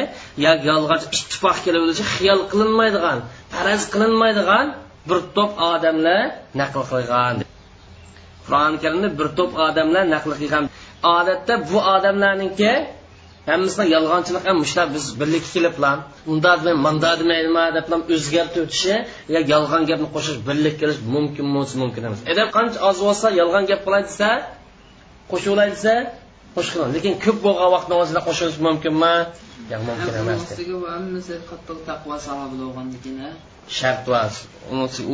yoki yolg'on ittifoq kelilishi xiyol qilinmaydigan faraz qilinmaydigan bir to'p odamlar naql qilgan qur'oni karimni bir to'p odamlar naql qilgan odatda bu odamlarniki hammasini yolg'onchilik ham shular biz birlikka keliblan. Unda demay manda demayma deb o'zgartib o'tishi yo yolg'on gapni qo'shish birlik kelish mumkin mumkin emas. Agar qancha oz bo'lsa yolg'on gap qilay desa qo'shilay desa qo'shiladi lekin ko'p bo'lgan vaqtni o'zida qo'shilish mumkinmi? Yo'q mumkin emas shart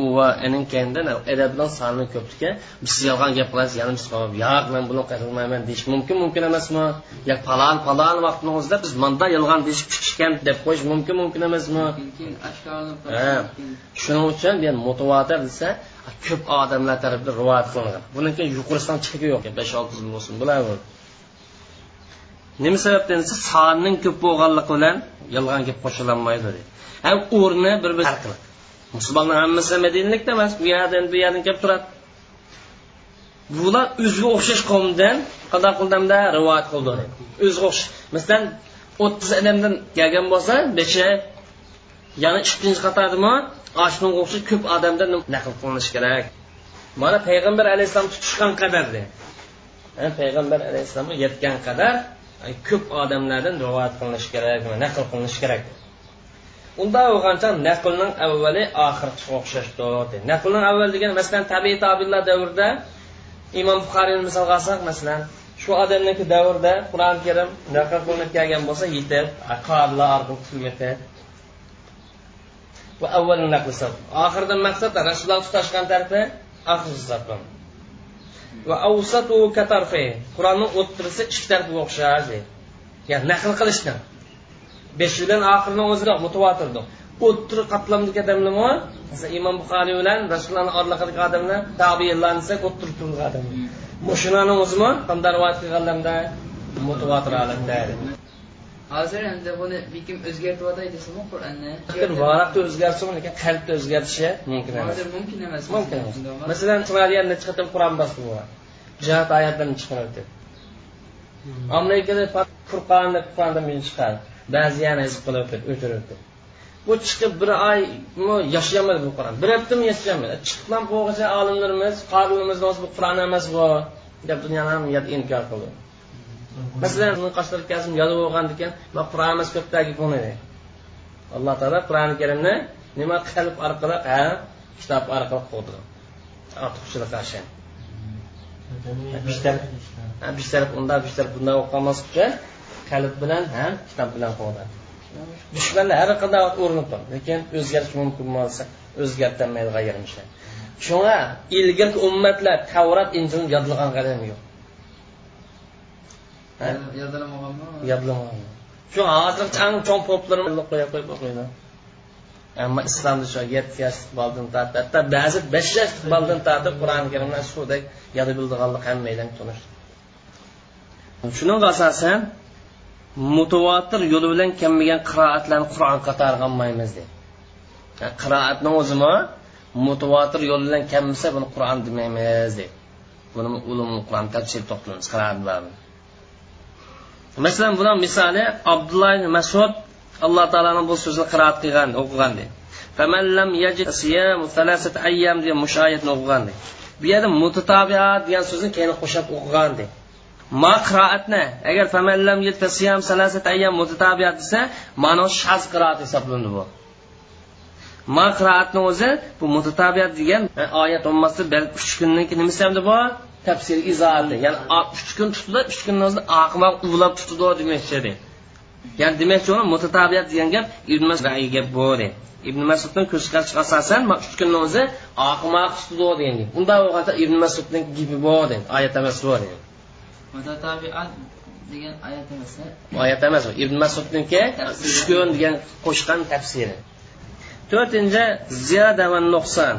u va enin keyinda adabdan soni ko'pligi biz yolg'on gap qilasiz yana biz yo'q men buni qilmayman deyish mumkin mumkin emasmi? Yo falon falon vaqtni o'zida biz manda yolg'on deyishib chiqishgan deb qo'yish mumkin mumkin emasmi? Shuning uchun men mutavotir desa ko'p odamlar tarafidan rivoyat qilingan. Keyin yuqorisidan chiqib yo'q besh olti yil bo'lsin bular nima sababdan desa sonning ko'p bo'lganligi bilan yolg'on gap qo'shilolmaydi deydi ham o'rni bir bir qilib. Musulmonlar hammasi madinalikda emas bu yerdan bu yerdan kelib turadi. Bular o'ziga o'xshash qavmdan qanday qildimda rivoyat qildi. O'ziga o'xshash. Masalan o'ttiz odamdan kelgan bo'lsa becha yana ikkinchi qatordami shunga o'xshash ko'p odamdan naql qilinishi kerak. Mana payg'ambar alayhissalom tutishgan qadarda payg'ambar alayhissalomga yetgan qadar ko'p odamlardan rivoyat qilinishi kerak naql qilinishi kerak unda bo'lgancha naqlning avvali oxiriga o'xshashdir naqlning avval degani masalan tabiiy tabirlar davrida imom buxoriyni misol olsak masalan shu odamniki davrida qur'oni karim naql qilinib kelgan bo'lsa yetib qorilar orqali yetib bu avval naql oxiridan maqsad rasululloh tutashgan tarafi oxir hisoblanadi va avsatu katarfi qur'onning o'ttirisi ikki tarafiga o'xshaydi ya'ni naql qilishdan. Besh yildan oxirini o'zida mutavotirdi o'ttir qatlamdagi odamlarmi masalan imom buxoriy bilan rasulullohni oraliqidagi odamlar tabiinlar desak o'ttir turgan odamlar. Mushunani o'zimi qanday rivoyat qilganlarda mutavotir holatda hozir endi buni kim o'zgartiryotay desami qur'onni varaqda o'zgarsin lekin qalbda o'zgartishi mumkin emas. Mumkin emas. Mumkin emas. Masalan chiqargan necha qatam qur'on bosdi bo'lgan jihat oyatlarni chiqarib o'tdi amerikada furqonni qur'onda men chiqadi ba'zi yana hizb qilib o'tiribdi bu chiqib bir oy yashayolmadi bu qur'on. Bir haftami yashayolmadi chiqqan bo'lg'icha olimlarimiz qorilarimiz bu qur'on emas bu deb dunyoni ham inkor qildi. Masalan kazim yozib bo'lgandan keyin man qur'on emas ko'pdagi buni alloh taolo qur'oni karimni nima qalb orqali ha kitob orqali qo'ydi ortiqchilik qarshi bish unda bish bunday o'qimaslikcha qalb bilan ham kitob bilan qo'ydi dushmanlar har qanday urinib turdi lekin o'zgarish mumkin bo'lsa o'zgartirmaydi g'ayirmishlar shunga ilgirki ummatlar tavrat injilni yodlagan qadam yo'q. Yodlamagan shu hozir chang chong poplarni qo'ya qo'yib o'qiydi ammo islomda shu yetti yosh iqboldan tortib hatto ba'zi besh yosh iqboldan tortib qur'oni karimni shudek yodi bildiganlik hammadan tunish shuning asosan mutavotir yo'li bilan kelmagan qiroatlarni qur'on qatoriga olmaymiz deydi qiroatni o'zimi? Mutavotir yo'li bilan kelmasa buni qur'on demaymiz deydi buni ulum qur'on tafsir to'xtalamiz qiroat masalan buni misoli abdulloh masud alloh taoloni bu so'zini qiroat qilgan o'qigan deydi degan mushoyatni o'qigan deydi bu yerda mutatabiat degan so'zni keyin qo'shib o'qigan deydi ma qiroatni agar famallam siyam salasat ayyam mutatabiat desa ma'no shaz qiroat hisoblanadi bu. Ma qiroatni o'zi bu mutatabiat degan e, oyat bo'lmasda uch kundan keyin nimasi hamda bu tafsir izoati ya'ni uch kun tutdi uch kundan o'zida oqibat ulab tutdi demoqchi ya'ni demoqchi bo'lgan mutatabiat degan gap ibn masud gap bu ibn masuddan ko'z qarashiga asosan uch kunni o'zi oqimat tutdi degan gap. Unda bo'lganda ibn masudning gapi bu oyat emas bu degan oyat emas oyat emas ibn masudniki tushkun degan qo'shgan tafsiri. To'rtinchi ziyoda va nuqson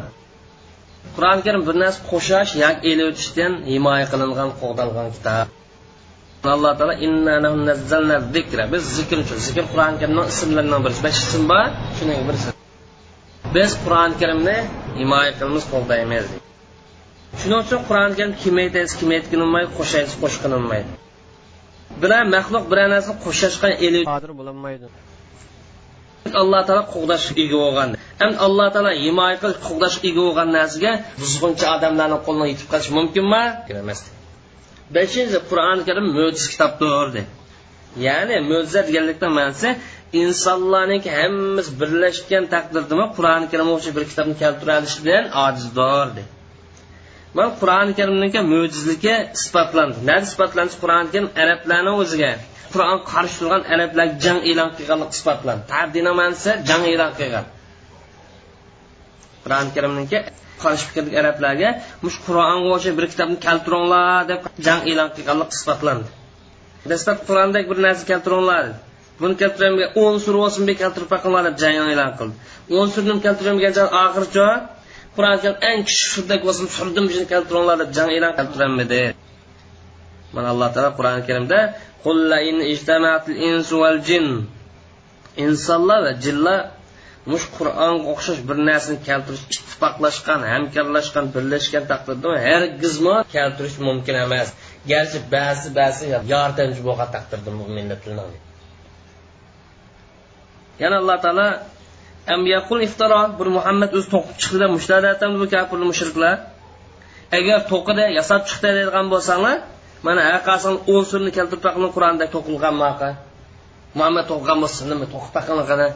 qur'oni karim bir narsa qo'shash yoki elib o'tishdan himoya qilingan qo'g'dalgan kitob. Alloh taolo biz zikr uchun zikr qur'oni karimni ismlaridan birisi. Besh ism bor shuning birisi. Biz qur'oni karimni himoya qilamiz qo'llaymiz shuning uchun qur'oni karim kim aytasiz kim aytganolmaydi qo'shaysiz qo'shqinolmaydi bilan maxluq bir narsani qo'shashga eli qodir bo'lolmaydi alloh taolo qo'g'dash ega bo'lgan. Ham alloh taolo himoya qilish qo'g'dash ega bo'lgan narsaga buzg'uncha odamlarni qo'lidan yetib qolishi mumkinmi? Emas beshinchi qur'oni karim mo'jiz kitobdir ya'ni mo'jiza deganlikdan ma'nosi insonlarniki hammasi birlashgan taqdirdami qur'oni karim o'xshash bir kitobni keltira olish bilan ojizdor deydi mana qur'oni karimniki mo'jizligi isbotlandi na isbotlandi qur'oni karim arablarni o'ziga qur'on qarshi turgan arablar jang e'lon qilganlik isbotlandi tadinamansa jang e'lon qilgan. Qur'oni karimniki qarshi fikrlik arablarga mush qur'onga o'xshab bir kitobni keltiringlar deb jang e'lon qilganlik isbotlandi dastlab qur'ondagi bir narsa keltiringlar buni keltiramagan o'n sur bo'lsin bir keltirib boqinglar deb jang e'lon qildi. o'n surni keltiramagan oxiricha qur'oni karim eng kichik surdak bo'lsin surdim keltiringlar deb jang e'lon keltiramidi mana alloh taolo qur'oni karimda insonlar va jinlar mush qur'onga o'xshash bir narsani keltirish ittifoqlashgan hamkorlashgan birlashgan taqdirda hargizmo keltirish mumkin emas. Garchi ba'zi ba'zi yordamchi bo'lgan taqdirda millatlar yana alloh taolo yaqul iftaro bir muhammad o'zi to'qib chiqdi deb mushtladatamiz bu kafir mushriklar. Agar to'qida yasab chiqdi deydigan bo'lsanglar mana aqasini o'n surni keltirib qur'onda to'qilgan maqa muhammad to'qigan bo'lsa nima to'qib baqini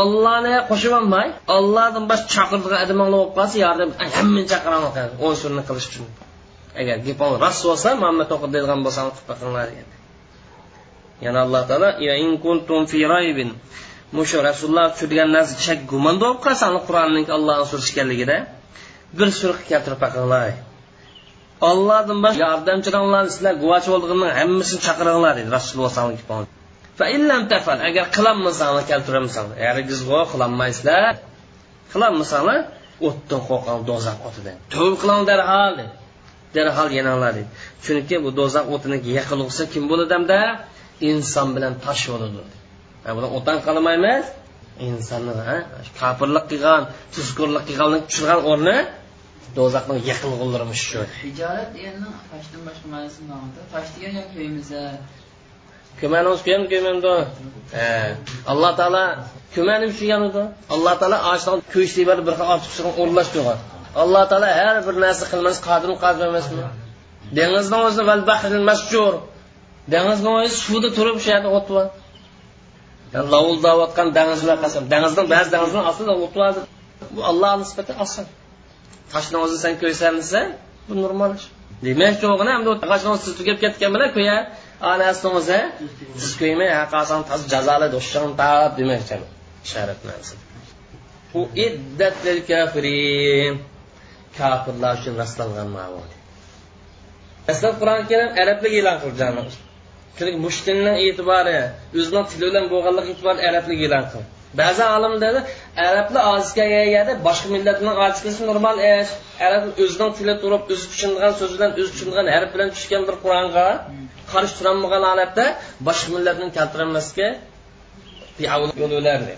ollohni qo'shib olmay ollohdan bosh chaqirdigan adamlar bo'lib qolsa yordam hammani chaqiraman o'n surni qilish uchun. Agar gaping rost bo'lsa muhammad to'qib deydigan bo'lsang qilib baqinglar degan yana alloh taolo in kuntum fi raybin mushu rasululloh tushirgan narsa shak gumon bo'lib qolsa qur'onning ollohni surasi ekanligida bir sura keltirib baqinglar ollohdan boshqa yordamchilarni sizlar guvoch bo'lganning hammasini chaqiringlar dedi rasululloh agar qilolmasanglar keltirolmasanglar hargizgo qilolmaysizlar qilolmasanglar o'tdan qo'rqan do'zax o'tidan tavba qiling darhol darhol yananglar deydi chunki bu do'zax o'tini yaqilg'isa kim bo'ladi hamda inson bilan tosh bo'ladi buni o'tan qilmaymiz insonni kofirlik qilgan tuzkurlik qilganni tushirgan o'rni do'zaxning yiqilg'ilirmish shu hijorat deganni toshdan boshqa ma'nosi tosh degan yo ko'ymiza ko'mani o'zi ko'yam ko'ymamdi alloh taolo ko'mani tushgan edi alloh taolo ochdan ko'yishlik bir bir xil ortiqcha o'rlashtirgan alloh taolo har bir narsa qilmas qodir qodir emasmi? Dengizni masjur. Dengizni o'zi suvda turib shu yerda o't bor lovuldayotgan dengizlar qasam dengizning ba'zi dengizlar ostida o't bor bu allohni nisbati oson toshni o'zi sen ko'ysan desa bu normal ish demak yo'g'ini hamda toshni siz tugab ketgan bilan ko'ya anasini o'zi siz ko'ymay qasam jazoli do'shon tap demoqchi ishorat narsa u iddat kafirin kofirlar uchun rastlangan ma'lum aslida qur'oni karim arablik e'lon qilgan chunki mushtilni e'tibori o'zini tili bilan bo'lganligi e'tibori arablik e'lon qil ba'zi olimlar arablar ojizga egadi boshqa millatning ojiz qilishi normal ish. Arab o'zining tili turib o'zi tushunadigan so'z bilan o'zi tushunadigan harf bilan tushgan bir qur'onga qarshi turolmagan holatda boshqa millatni keltirolmasga yo'l o'lardi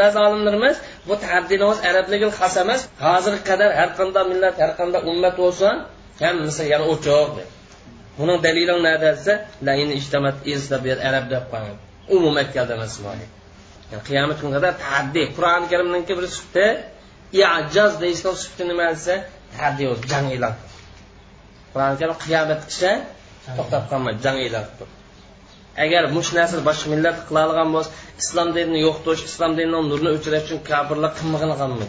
ba'zi olimlarimiz bu taddini o'zi arablik xos emas hozirga qadar har qanday millat har qanday ummat bo'lsin misol yana o'choq buni dalili nada desa arab deb qo'ygan umuman keldi emas yani qiyomat kunida qadar taddi qur'oni karimniki bir sufti i'jaz deyishgan sufti nima desa taddi o'zi jang e'lon qur'oni karim qiyomatgacha to'xtab qolmaydi jang e'lon qilib agar mush nasr boshqa millat qila bo'lsa islom dinini yo'qotish islom dinini nurini o'chirish uchun kofirlar qilmaganmi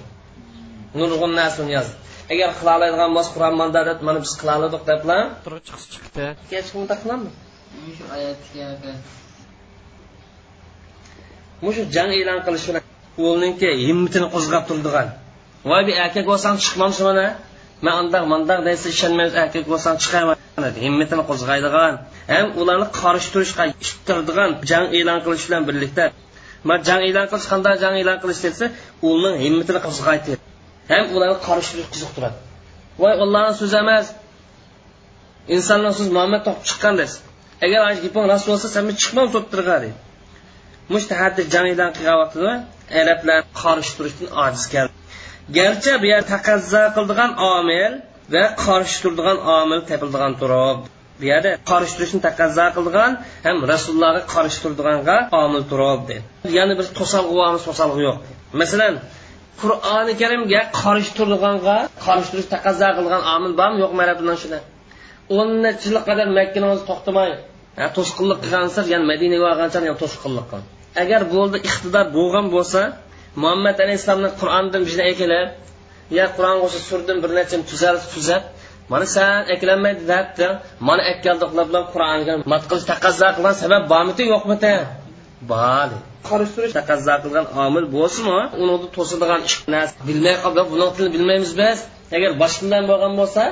nurg'un narsani yozdi. Agar qila oladigan bo'lsa qur'on mandarat mana biz qila oldik deblar. Turib chiqib chiqdi. Hech kim qiladimi shu oyatga mushu jang e'lon qilish bilan o'g'liniki himmatini qo'zg'ab turadigan voy bu erkak bo'lsang chiqmamsan mana. Man andaq mandaq desa ishonmaymiz erkak bo'lsang chiqaman. Himmatini qo'zg'aydigan ham ularni qarshi turishga ittiradigan jang e'lon qilish bilan birlikda. Man jang e'lon qilish qanday jang e'lon qilish desa uning himmatini qo'zg'aydi ham ularni qarshi turish qiziqtiradi voy ollohni so'zi emas. Insonning so'zi muhammad topib chiqqan desa. Agar gaping rost bo'lsa san chiqmam so'ttirg'a deydi mushtahaddi jamidan qilgan vaqtida arablar qarshi turishdan ojiz keldi. Garchi bu yer taqazzo qildigan omil va qarshi turadigan omil topildigan turib. Bu yerda qarshi turishni taqazzo qildigan ham rasulullohga qarshi turdiganga omil turib dedi yana bir to'salg'i bormi to'salg'i yo'q. Masalan qur'oni karimga qarshi turdiganga qarshi turish taqozo qilgan omil bormi? Yo'qmi arablar shuni. O'n necha yil qadar makkani o'zi to'xtamay ha to'sqinlik qilgansa ya'ni madinaga borgancha yani to'sqinlik qilgan. Agar bo'ldi iqtidor bo'lgan bo'lsa muhammad alayhissalomni qur'onidan bizni ekilib yo qur'on qo'sha surdim bir necha tuzar tuzab mana san eklanmaydi debdi. Mana ekkaldiqlar bilan qur'onga mat qilish taqozo qilgan sabab bormidi yo'qmidi? Bor qarashtirish taqozo qilgan omil bo'lsinmi? Uni to'siladigan ish narsa bilmay qolib buni tilini bilmaymiz biz. Agar boshqadan bo'lgan bo'lsa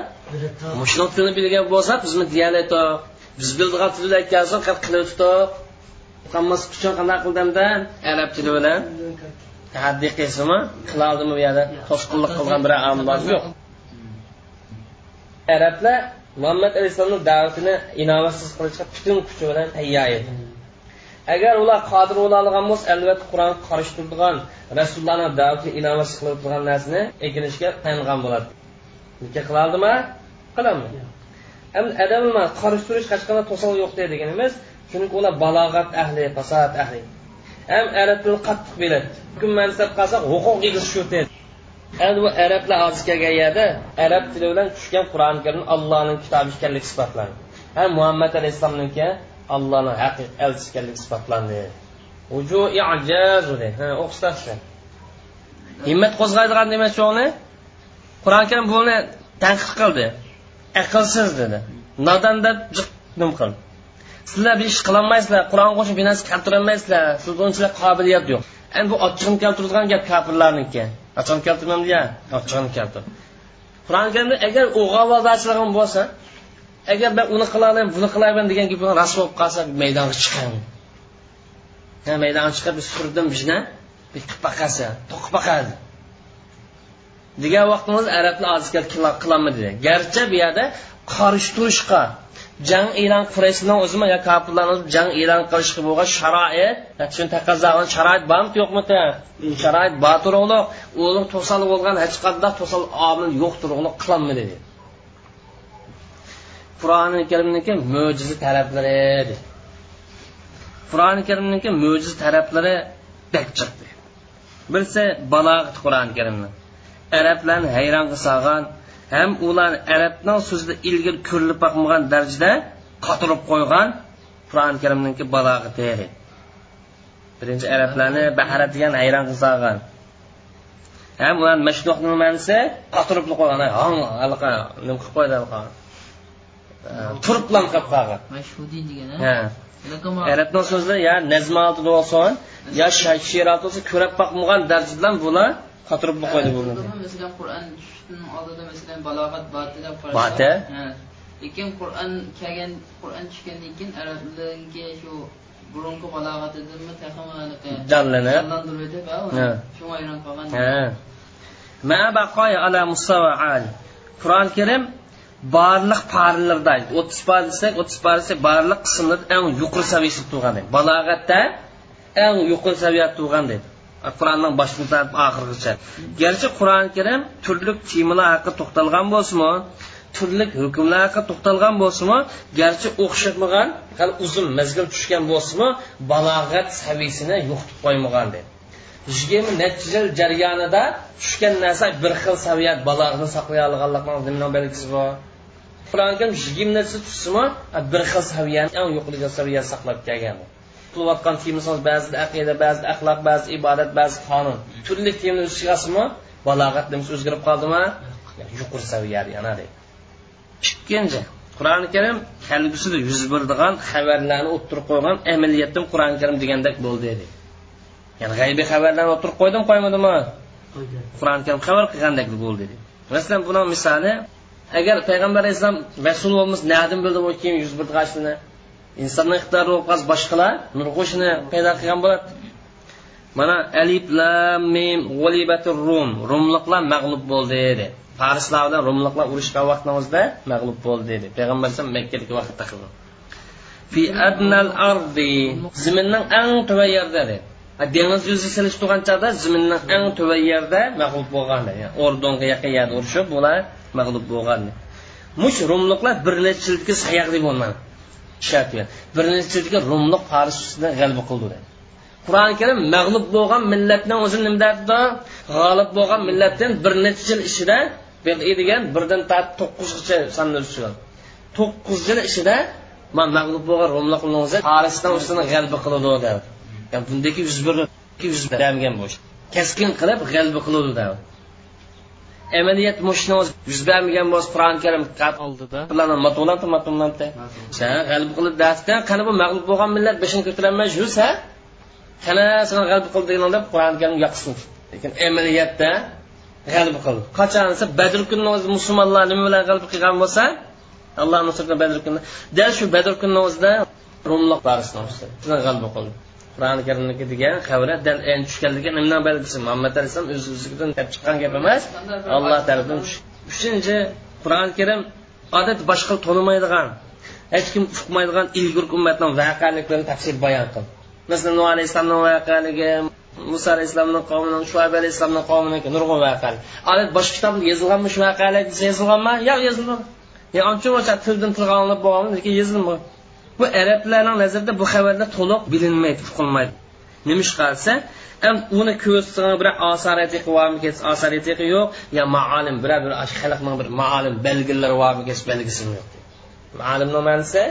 shuni tilini bilgan bo'lsa bizni dialekto biz bildigan tilni aytgansoq qilib tutib qilmas uchun qanday qildimda arab tili bilan. Tahaddiy qilsinmi? Qila oldimi bu yerda. To'sqinlik qilgan bir amaldor yo'q. Arablar muhammad alayhissalomni da'vatini inovatsiz qilishga butun kuchi bilan tayyor edi agar ular qodir bo'la olgan bo'lsa albatta qur'on qarshi turadigan rasulullohni da'vatini inovatsiz qilib turgan narsani ekinishga tayangan bo'ladi. Nikah qila oldimi qilolmaydi endi adamlar qarshi hech qanday to'siq yo'q deganimiz chunki ular balog'at ahli fasod ahli. Ham arab tilini qattiq biladi hukm mansab qilsak huquq egasi shu dedi endi bu arablar hozir kelgan yerda arab tili bilan tushgan qur'oni karim allohning kitobi ekanligi isbotlandi ham muhammad alayhissalomniki allohni haqiqiy elchisi ekanligi isbotlandi o'qishlasdi himmat qo'zg'aydigan demak shuni qur'oni karim buni tanqid qildi. Aqlsiz dedi. Nodon deb nim qildi. Sizlar bir ish qilolmaysizlar qur'on qo'shib bir narsa keltirolmaysizlar sizni unchalar qobiliyat yo'q. Endi bu ochiqni keltiradigan gap kofirlarniki ochiqni keltirmam deya ochiqni keltir qur'oni karimda agar o'g'avozdachiligim bo'lsa agar man uni qilaman buni qilaman degan gap rost bo'lib qolsa maydonga chiqing maydonga chiqib surdim bizna bir qilib boqasa to'qib boqadi degan vaqtimiz arablar ozga qilolmadi garchi bu yerda qarshi turishga jang e'lon qurayshni o'zimi yo kofirlarni jang e'lon qilishga bo'lgan sharoit shuni taqozo sharoit bormi yo'qmi sharoit bor turug'liq o'zi to'sal bo'lgan hech qanday to'sal omil yo'q turug'liq qilolmadi. dedi qur'oni karimniki mo'jiza talablari edi. Qur'oni karimniki mo'jiza taraflari deb chiqdi. Birisi balog'at qur'oni karimni. Arablarni hayronga solgan ham ular arabning so'zida ilgari ko'rilib boqmagan darajada qotirib qo'ygan qur'oni karimniki balog'ati birinchi arablarni bahara degan hayron qilsolgan ham ular mashluqni ma'nosi qotirib qo'ygan nima qilib qo'ydi turib bilan qilib qolgan mashhudiy degan arabning so'zida yo nazma oltida bo'lsin yo she'rot bo'lsa ko'rib boqmagan darajada bilan bular qotirib qo'ydi bu masalan qur'on oldida masalan balog'at boti deb boti lekin qur'on kelgan qur'on tushgandan keyin arablarga shu burungi balog'atidimi jonlantirib shunga ayron qolgan. Ma baqoya ala mustawa al qur'oni karim barliq parilarda o'ttiz par desak o'ttiz par desak barliq qismlarda eng yuqori saviyasida turgan deydi balog'atda eng yuqori saviyada turgan deydi qur'onning boshidan oxirigacha. Garchi qur'oni karim turli temalar haqida to'xtalgan bo'lsinmi? Turli hukmlar haqida to'xtalgan bo'lsinmi? Garchi o'xshamagan hali uzun mezgil tushgan bo'lsinmi? Balog'at saviyasini yo'qitib qo'ymagan deydi yigirma necha yil jarayonida tushgan narsa bir xil saviyat balog'ni saqlay olganlikni belgisi bor qur'oni karim yigirma necha tushsimi bir xil saviyani eng yuqori saviyani saqlab kelgan. Qilayotgan temamiz ba'zida aqida ba'zida axloq ba'zi ibodat ba'zi qonun. Turli temani o'zgarasimi balog'at nimasi o'zgarib qoldimi? Yuqori saviyada yana deydi ikkinchi qur'oni karim kelgusida yuz beradigan xabarlarni o'ttirib qo'ygan amaliyatdan qur'oni karim degandek bo'ldi deydi ya'ni g'aybiy xabarlarni o'ttirib qo'ydim qo'ymadimi? Qur'oni karim xabar qilgandek bo'ldi deydi masalan buni misoli agar payg'ambar alayhissalom rasulullohimiz nadin nadan bildi bu keyin yuz berdi insonni ixtiyori bo'lib qolsa boshqalar nurg'ushni paydo qilgan bo'ladi. Mana alif lam mim g'ulibatur rum rumliqlar mag'lub bo'ldi dedi. Farislar bilan rumliqlar urushgan vaqtni o'zida mag'lub bo'ldi dedi. Payg'ambar alayhisalom makkadagi vaqtda qildi. Fi adnal ardi zaminning eng tuva yerda dedi. Dengiz yuzi silish turgan chog'da zaminning eng tuva yerda mag'lub bo'lgan yani o'rdonga yaqin yerda urushib bular mag'lub bo'lgan. Mush rumliqlar bir necha yilga sayaqli bo'lmadi. Ishlatgan bir necha rumliq faris ustidan g'alaba qildi qur'oni karim mag'lub bo'lgan millatdan o'zini nima deyapti g'olib bo'lgan millatdan bir necha yil ichida degan birdan tortib to'qqizgacha sonni tushgan to'qqiz yil ichida man mag'lub bo'lgan ro'mliqlarni farisdan ustini g'alaba qiladi dedi yani bundaki yuz bir yuz bergan bo'lish keskin qilib g'alaba qiladi dedi amaliyat mushni yuz bermagan bo'lsa qur'oni karim oldida. Matulanta matulanta g'alba qilib dasdan qani bu mag'lub bo'lgan millat beshini ko'tarolmay yursa qani seni g'alba qildi degan deb qur'oni karim yoqsin. Lekin amaliyatda g'alba qildi qachon desa badr kunini o'zida musulmonlar nima bilan g'alba qilgan bo'lsa alloh nusratni badr kuni dal shu badr kunini o'zida rumloq barisni g'alba qildi qur'oni karimniki degan xabarlar dal endi tushganligi nimdan belgisi muhammad alayhissalom o'z o'zidan kelib chiqqan gap emas. Alloh tarafidan uchinchi qur'oni karim odat boshqa tonimaydigan hech kim uqmaydigan ilgurki ummatning voqealiklarini tafsir bayon qildi masalan nuh alayhissalomni voqealigi muso alayhissalomni qavmining shuayb alayhissalomni qavminiki nurg'un voqealik odat boshqa kitobda yozilganmi shu voqealar yozilganmi? Yo'q yozilmagan ya uncha muncha tildan tilga olinib bo'lgan lekin yozilmagan bu arablarning nazarida bu xabarlar to'liq bilinmaydi uqilmaydi nima ish qilsa uni ko'rsatgan bir osarati qilvormi osarati yo'q yo maalim biror bir xalqning bir maalim belgilari bormi belgisi yo'q. Maalimni ma'nosi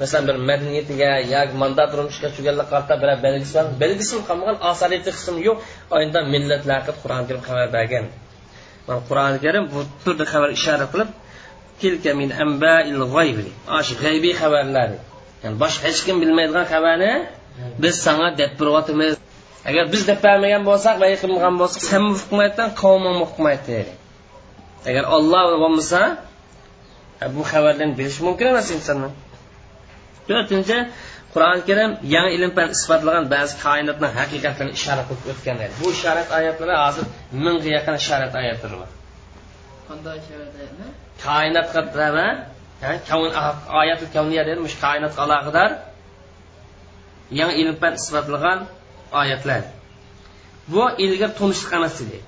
masalan bir madaniyatiga yoki mandat turmushga tushganlar qarta bir belgisi bor belgisi qolmagan osarati qismi yo'q oyinda millatlar qur'oni karim xabar bergan. Mana qur'oni karim bu turda xabar ishora qilib tilka min amba'il g'aybi g'aybiy xabarlar ya'ni boshqa hech kim bilmaydigan xabarni biz sanga deb turyapmiz agar biz deb bermagan bo'lsak va qilmagan bo'lsak sen uqmaysan qavming uqmaydi agar olloh bo'lmasa bu xabarlarni bilish mumkin emas insonlar to'rtinchi qur'oni karim yangi ilm bilan isbotlagan ba'zi koinotni haqiqatlarini ishora qilib o'tgan bu ishorat oyatlari hozir mingga yaqin ishorat oyatlari bor. Qanday ishorat kavn ah, koinotga oyati kavniya dedi mush koinotga aloqador yangi ilm fan isbotlagan oyatlar. Bu ilgari tunishliq emas edi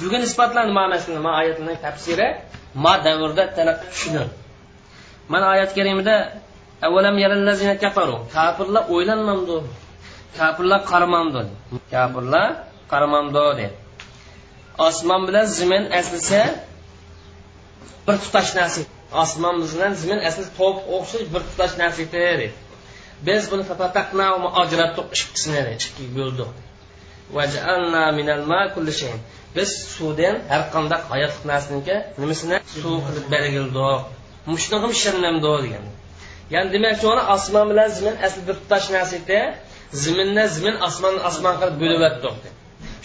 bugun isbotlanadi ma'nosi ma oyatlarning tafsiri ma davrda tushunir mana oyat karimida avvalam yarallazina kafaru? Kafirlar o'ylanmamdi. Kafirlar qaramamdi. Kafirlar qaramamdi dedi. Osmon bilan zimin aslisa bir tutash narsa osmon bilan zimin asli to'p o'xshash bir tutash narsa edi biz buni ajratdik ikkisini ikkiga bo'ldik biz suvdan har qanday hayotlik narsaniki nimasini? Suv qilib belgildik mushnig'im shirnamdi degan. Ya'ni demakchi uni osmon bilan zimin asli bir tutash narsa edi ziminni zimin osmonni osmon qilib bo'lib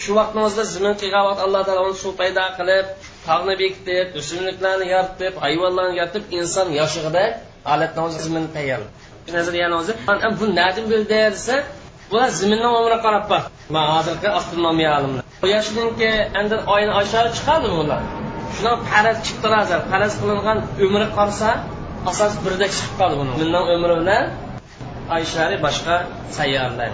shu vaqtni o'zida zimin qilgan vaqt alloh taolo uni suv paydo qilib tog'ni bekitib o'simliklarni yoritib hayvonlarni yoritib inson yoshig'ida holatni o'zi ziminni tayyorladi nazariyani o'zi bu nadim bildi desa bular ziminni umri qarab bor. Man hozirgi astronomiya olimlar. Quyoshninki endi oyni oshari chiqadimi ular. Shundan faraz chiqdi hozir faraz qilingan umri qarasa asos birdek chiqib qoldi buni. Bundan umri bilan oy shari boshqa sayyoralar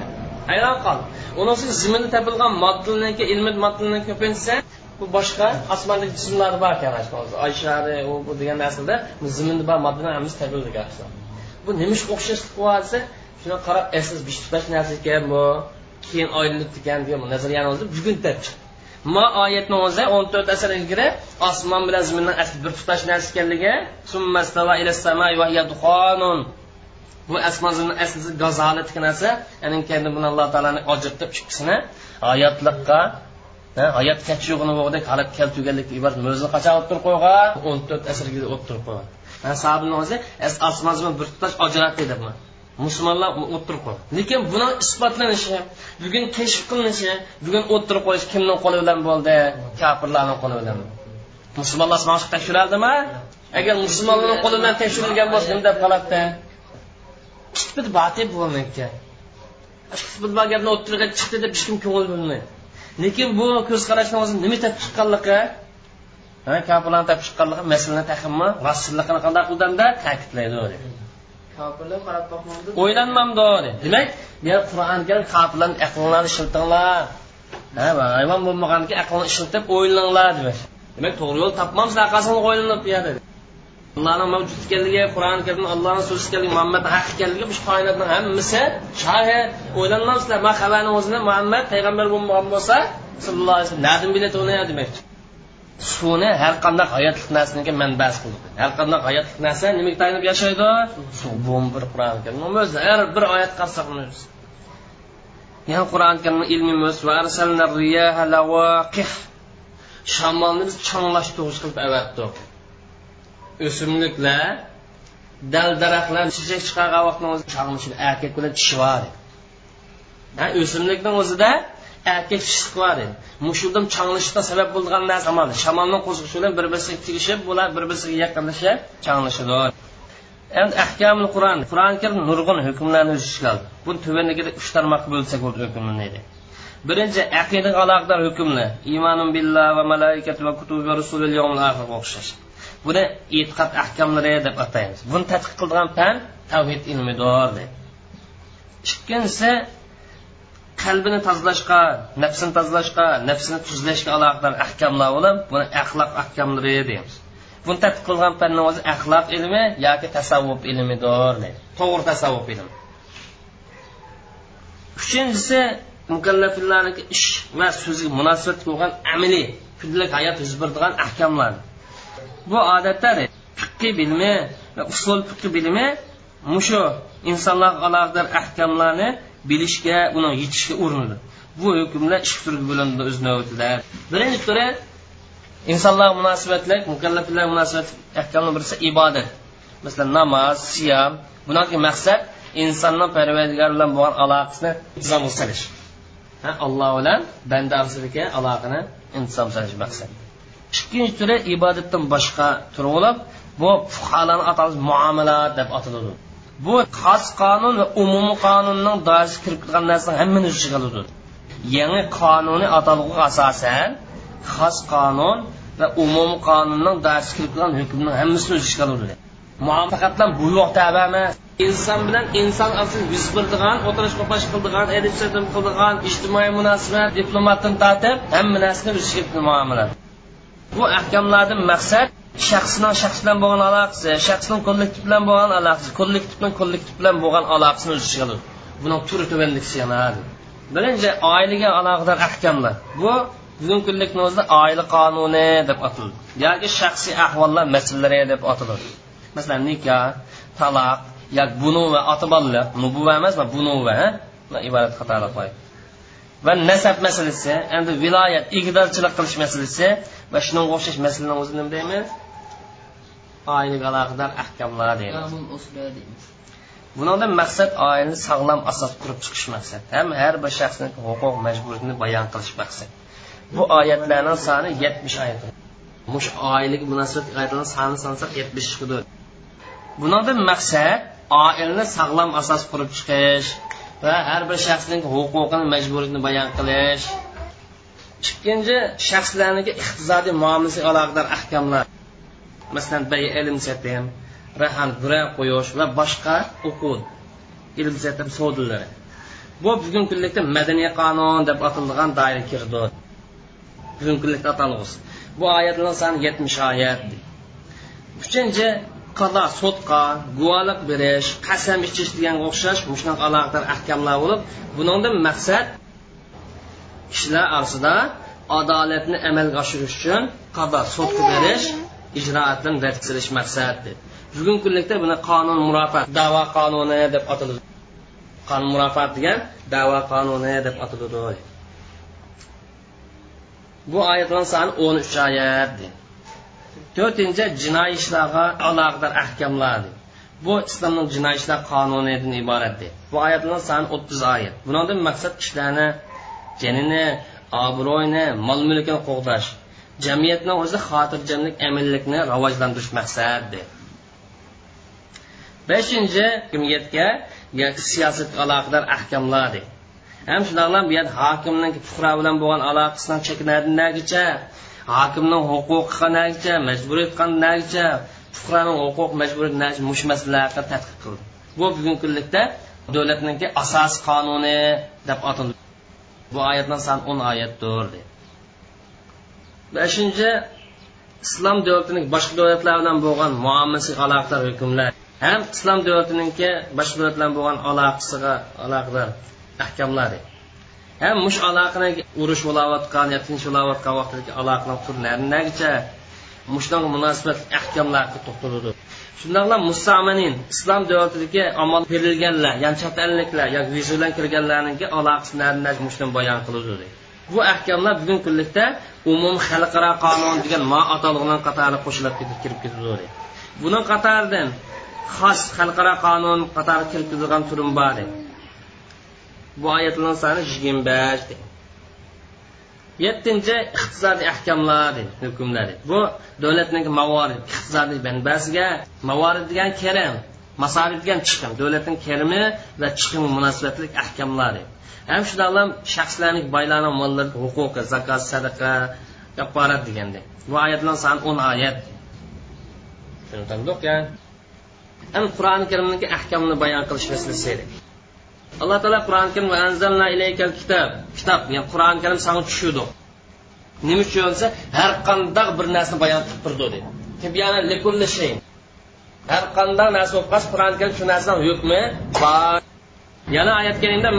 hayron qoldi unisi ziminda topilgan moddalarniki ilmiy moddalarni ko'pinsa bu boshqa osmonlik jismlar bor ekan oy shari u bu degan narsada zimini bor moddalar hammasi topildi bu nima o'xshashlik qilyapsa shuni qarab esiz eh, bish tutash narsa ekan bu keyin oylanib ekan degan nazariyani o'zi bugun chiqdi. Ma oyatni o'zi o'n to'rt asr ilgari osmon bilan ziminni asli bir tutash narsa ekanligi bu osmon zimin asli gazolat narsa ya'ni kendi buni alloh taoloni ajratib chiqqisini hayotliqqa hayot kechig'ini bo'lgandek holat keltirganlikka iborat mo'zini qachon o'tirib qo'ygan? O'n to'rt asrga o'tirib qo'ygan. Sabini o'zi osmon bir tutash ajratdi deyapman musulmonlar o'tirib qo'ydi lekin buni isbotlanishi bugun kashf qilinishi bugun o'tirib qo'yish kimni qo'li bilan bo'ldi? Kofirlarni qo'li bilan. Musulmonlar mana shu tekshiradimi agar musulmonlarni qo'li bilan tekshirilgan bo'lsa nima deb qoladida kitbit batib bo'lmaydi gapni o'tirg'a chiqdi deb hech kim ko'ngil bo'lmaydi lekin bu ko'z qarashni o'zi nima deb chiqqanligi kofirlarni topib chiqqanligi masalani tahimmi rasulligini qanday qildimda ta'kidlaydi kofirlar qarab boqmadi o'ylanmamdi demak men qur'oni karim kofirlarni aqllarini ishiltinglar. Hayvon bo'lmaganki aqlni ishlatib o'ylanglar demak. Demak to'g'ri yo'l topmamiz orqasidan o'ylanib allohni mavjud ekanligi qur'oni karimda allohni so'zi ekanligi muhammadni haq ekanligi bu koinotni hammasi shohid o'ylanmamsizlar man xabarni o'zini muhammad payg'ambar bo'lmagan bo'lsa sallallohu alayhi vasallam nadim biladi uni demakchi suvni har qanday hayotlik narsaga manbasi qildi har qanday hayotlik narsa nimaga tayanib yashaydi? Suv bu bir qur'oni karim o'zi. Har bir oyat qarasak yana qur'oni karimni ilmimiz va arsalna riyaha lawaqih. Shamolni biz changlashtirg'ich qilib avatdik. O'simliklar dal daraxtlar chechak chiqargan vaqtni o'zi chang'ishib erkak bilan tishi bor o'simlikni o'zida erkak tishliq bor edi mushuldan changlishishga sabab bo'lgan narsa mana shamolning qo'zg'ishi bilan bir birisiga tegishib bular bir biriga yaqinlashib changlashadi endi ahkamul qur'on. Qur'oni karim nurg'un hukmlarni o'z ichiga oldi. Buni tuvanligida uch tarmoqqa bo'lsak bo'ldi hukmni deydi. Birinchi aqidaga aloqador hukmlar. Iymonun billah va malaikati va kutubi va rusulil oxirga o'xshash. Buni e'tiqod ahkomlari deb ataymiz. Buni tadqiq qiladigan fan tavhid ilmidir deydi ikkinchisi qalbini tozalashga nafsini tozalashga nafsini tuzlashga aloqador ahkamlar bo'lib buni axloq ahkamlari deymiz. Buni tadqiq qilgan fanni o'zi axloq ilmi yoki tasavvuf ilmidir deydi to'g'ri tasavvuf ilmi. Uchinchisi mukallaflarniki ish va so'ziga munosabat bo'lgan amaliy kundalik hayot yuz beradigan ahkamlar bu odatda fiqqiy bilimi va usul fiqi bilimi mushu insonlarga aloqador ahkamlarni bilishga uni yetishga urinadi. Bu hukmlar ikki turga bo'linadi o'z navbatida. Birinchi turi insonlar munosabatlar mukallaflar munosabat ahkamni birisi ibodat. Masalan namoz siyom bunaki maqsad insonni parvardigor bilan bo'lgan aloqasini intizomga solish alloh bilan banda orasidagi aloqani intizom solish maqsad. Ikkinchi turi ibodatdan boshqa turi bo'lib bu fuqalarni atamiz muomala deb ataladi. Bu xos qonun va umumiy qonunning doirasiga kirib ketgan narsa hammani o'z ichiga oladi yangi qonuniy atalg'iga asosan xos qonun va umumiy qonunning doirasiga kirib ketgan hukmning hammasini o'z ichiga oladi faqatlan buyruq tabi emas. Inson bilan inson asl yuz berdigan o'tirish qo'pash qildigan erishim qildigan ijtimoiy munosabat diplomatdan tortib hamma narsani o'z ichiga muomala bu ahkamlardan maqsad shaxsning shaxs bilan bo'lgan aloqasi shaxsning kollektiv bilan bo'lgan aloqasi kollektiv bilan kollektiv bilan bo'lgan aloqasini o'z ichiga oladi buni turi tuvandiksi birinchi oilaga aloqador ahkamlar. Bu bugungi kunlikni o'zida oila qonuni deb ataladi yoki shaxsiy ahvollar masalalari deb ataladi masalan nikoh taloq yoki bunuva ota bolalar nubuva emas bunuva iborat qatorlar va nasab masalasi endi viloyat igdorchilik qilish masalasi va shunga o'xshash masalalarni o'zini nima deymiz oilaga aloqador ahkamlar deymiz. Bundan maqsad oilani sog'lom asos qurib chiqish maqsad. Ham har bir shaxsning huquq majburiyatini bayon qilish maqsad. Bu oyatlarning soni yetmish oyat mush oilaga munosabat oyatlarni soni sansak yetmish chiqadi bundan maqsad oilani sog'lom asos qurib chiqish va har bir shaxsning huquqini majburiyatini bayon qilish ikkinchi shaxslarniki iqtisodiy muomalasiga aloqador ahkamlar. Masalan bay ilm satim rahan bura qo'yish va boshqa o'quv ilm satim savdolari bu bugungi kunlikda madaniy qonun deb atalgan doira kirdi bugungi kunlikda atalg'usi bu oyatlar soni yetmish oyat uchinchi qada sotqa guvohlik berish qasam ichish deganga o'xshash shunaqa aloqador ahkamlar bo'lib bundan maqsad kishilar orasida adolatni amalga oshirish uchun qado sudqa berish ijroatdan rad qilish maqsad bugungi kunlikda buni qonun murofat davo qonuni deb ataladi. Qonun murofat degan davo qonuni deb ataladi. Bu oyatlar soni o'n uch oyat to'rtinchi jinoiy ishlarga aloqador ahkamlar bu islomning jinoiy ishlar qonunidan iborat bu oyatlar soni o'ttiz oyat. Bundan maqsad kishilarni janini obro'yni mol mulkini qo'g'dash. Jamiyatni o'zi xotirjamlik aminlikni rivojlantirish maqsadi beshinchi hukumatga yoki siyosatga aloqador ahkamlar ham shundoqlam bu yer hokimning fuqaro bilan bo'lgan aloqasini chekinadigicha hokimning huquqi qanagicha majburiyat qanagicha fuqaroning huquq majburiyat mush masalalarni tadqiq qildi. Bu bugungi kunlikda davlatniki asosiy qonuni deb ataladi bu oyatdan san o'n oyatdir dedi. Beshinchi islom davlatining boshqa davlatlar bilan bo'lgan muomalasiga aloqador hukmlar ham islom davlatiniki boshqa davlatlar bilan bo'lgan aloqasiga aloqador ahkamlari ham mush aloqani urush bo'layotgan yo tinch bo'layotgan vaqtdagi aloqani turlarigacha mushunga munosabat ahkamlarga to'xtaladi shundoqla mustamanin islom davlatidagi amal berilganlar ya'ni chet elliklar yoki vizadan bilan kirganlarniki aloqasini mushdan bayon qiladi bu ahkamlar bugungi kunlikda umum xalqaro qonun degan ma atalg'idan qatori qo'shilib ketib kirib ketadi buni qatoridan xos xalqaro qonun qatori kirib ketadigan turim bor bu oyatlar soni yigirma besh yettinchi iqtisodiy ahkamlar hukmlari bu davlatning mavorid iqtisodiy manbasiga mavorid degan kerim masorif degan chiqim davlatning kerimi va chiqimi munosabatli ahkamlari ham shundoqlam shaxslarning boylarni mollari huquqi zakot sadaqa kafarat deganda bu oyatlar soni o'n oyat. Ya. ham qur'oni karimniki ahkamini bayon qilish masalasi edi. Alloh taolo qur'oni karim anzalna ilaykal kitob kitob. Ya'ni qur'oni karim sanga tushirdi nima uchun desa har qandaq bir narsani bayon qilib turdi dedi. Har qandaq narsa bo'lib qolsa qur'oni karim shu narsani hukmi bor. Yana oyat karimda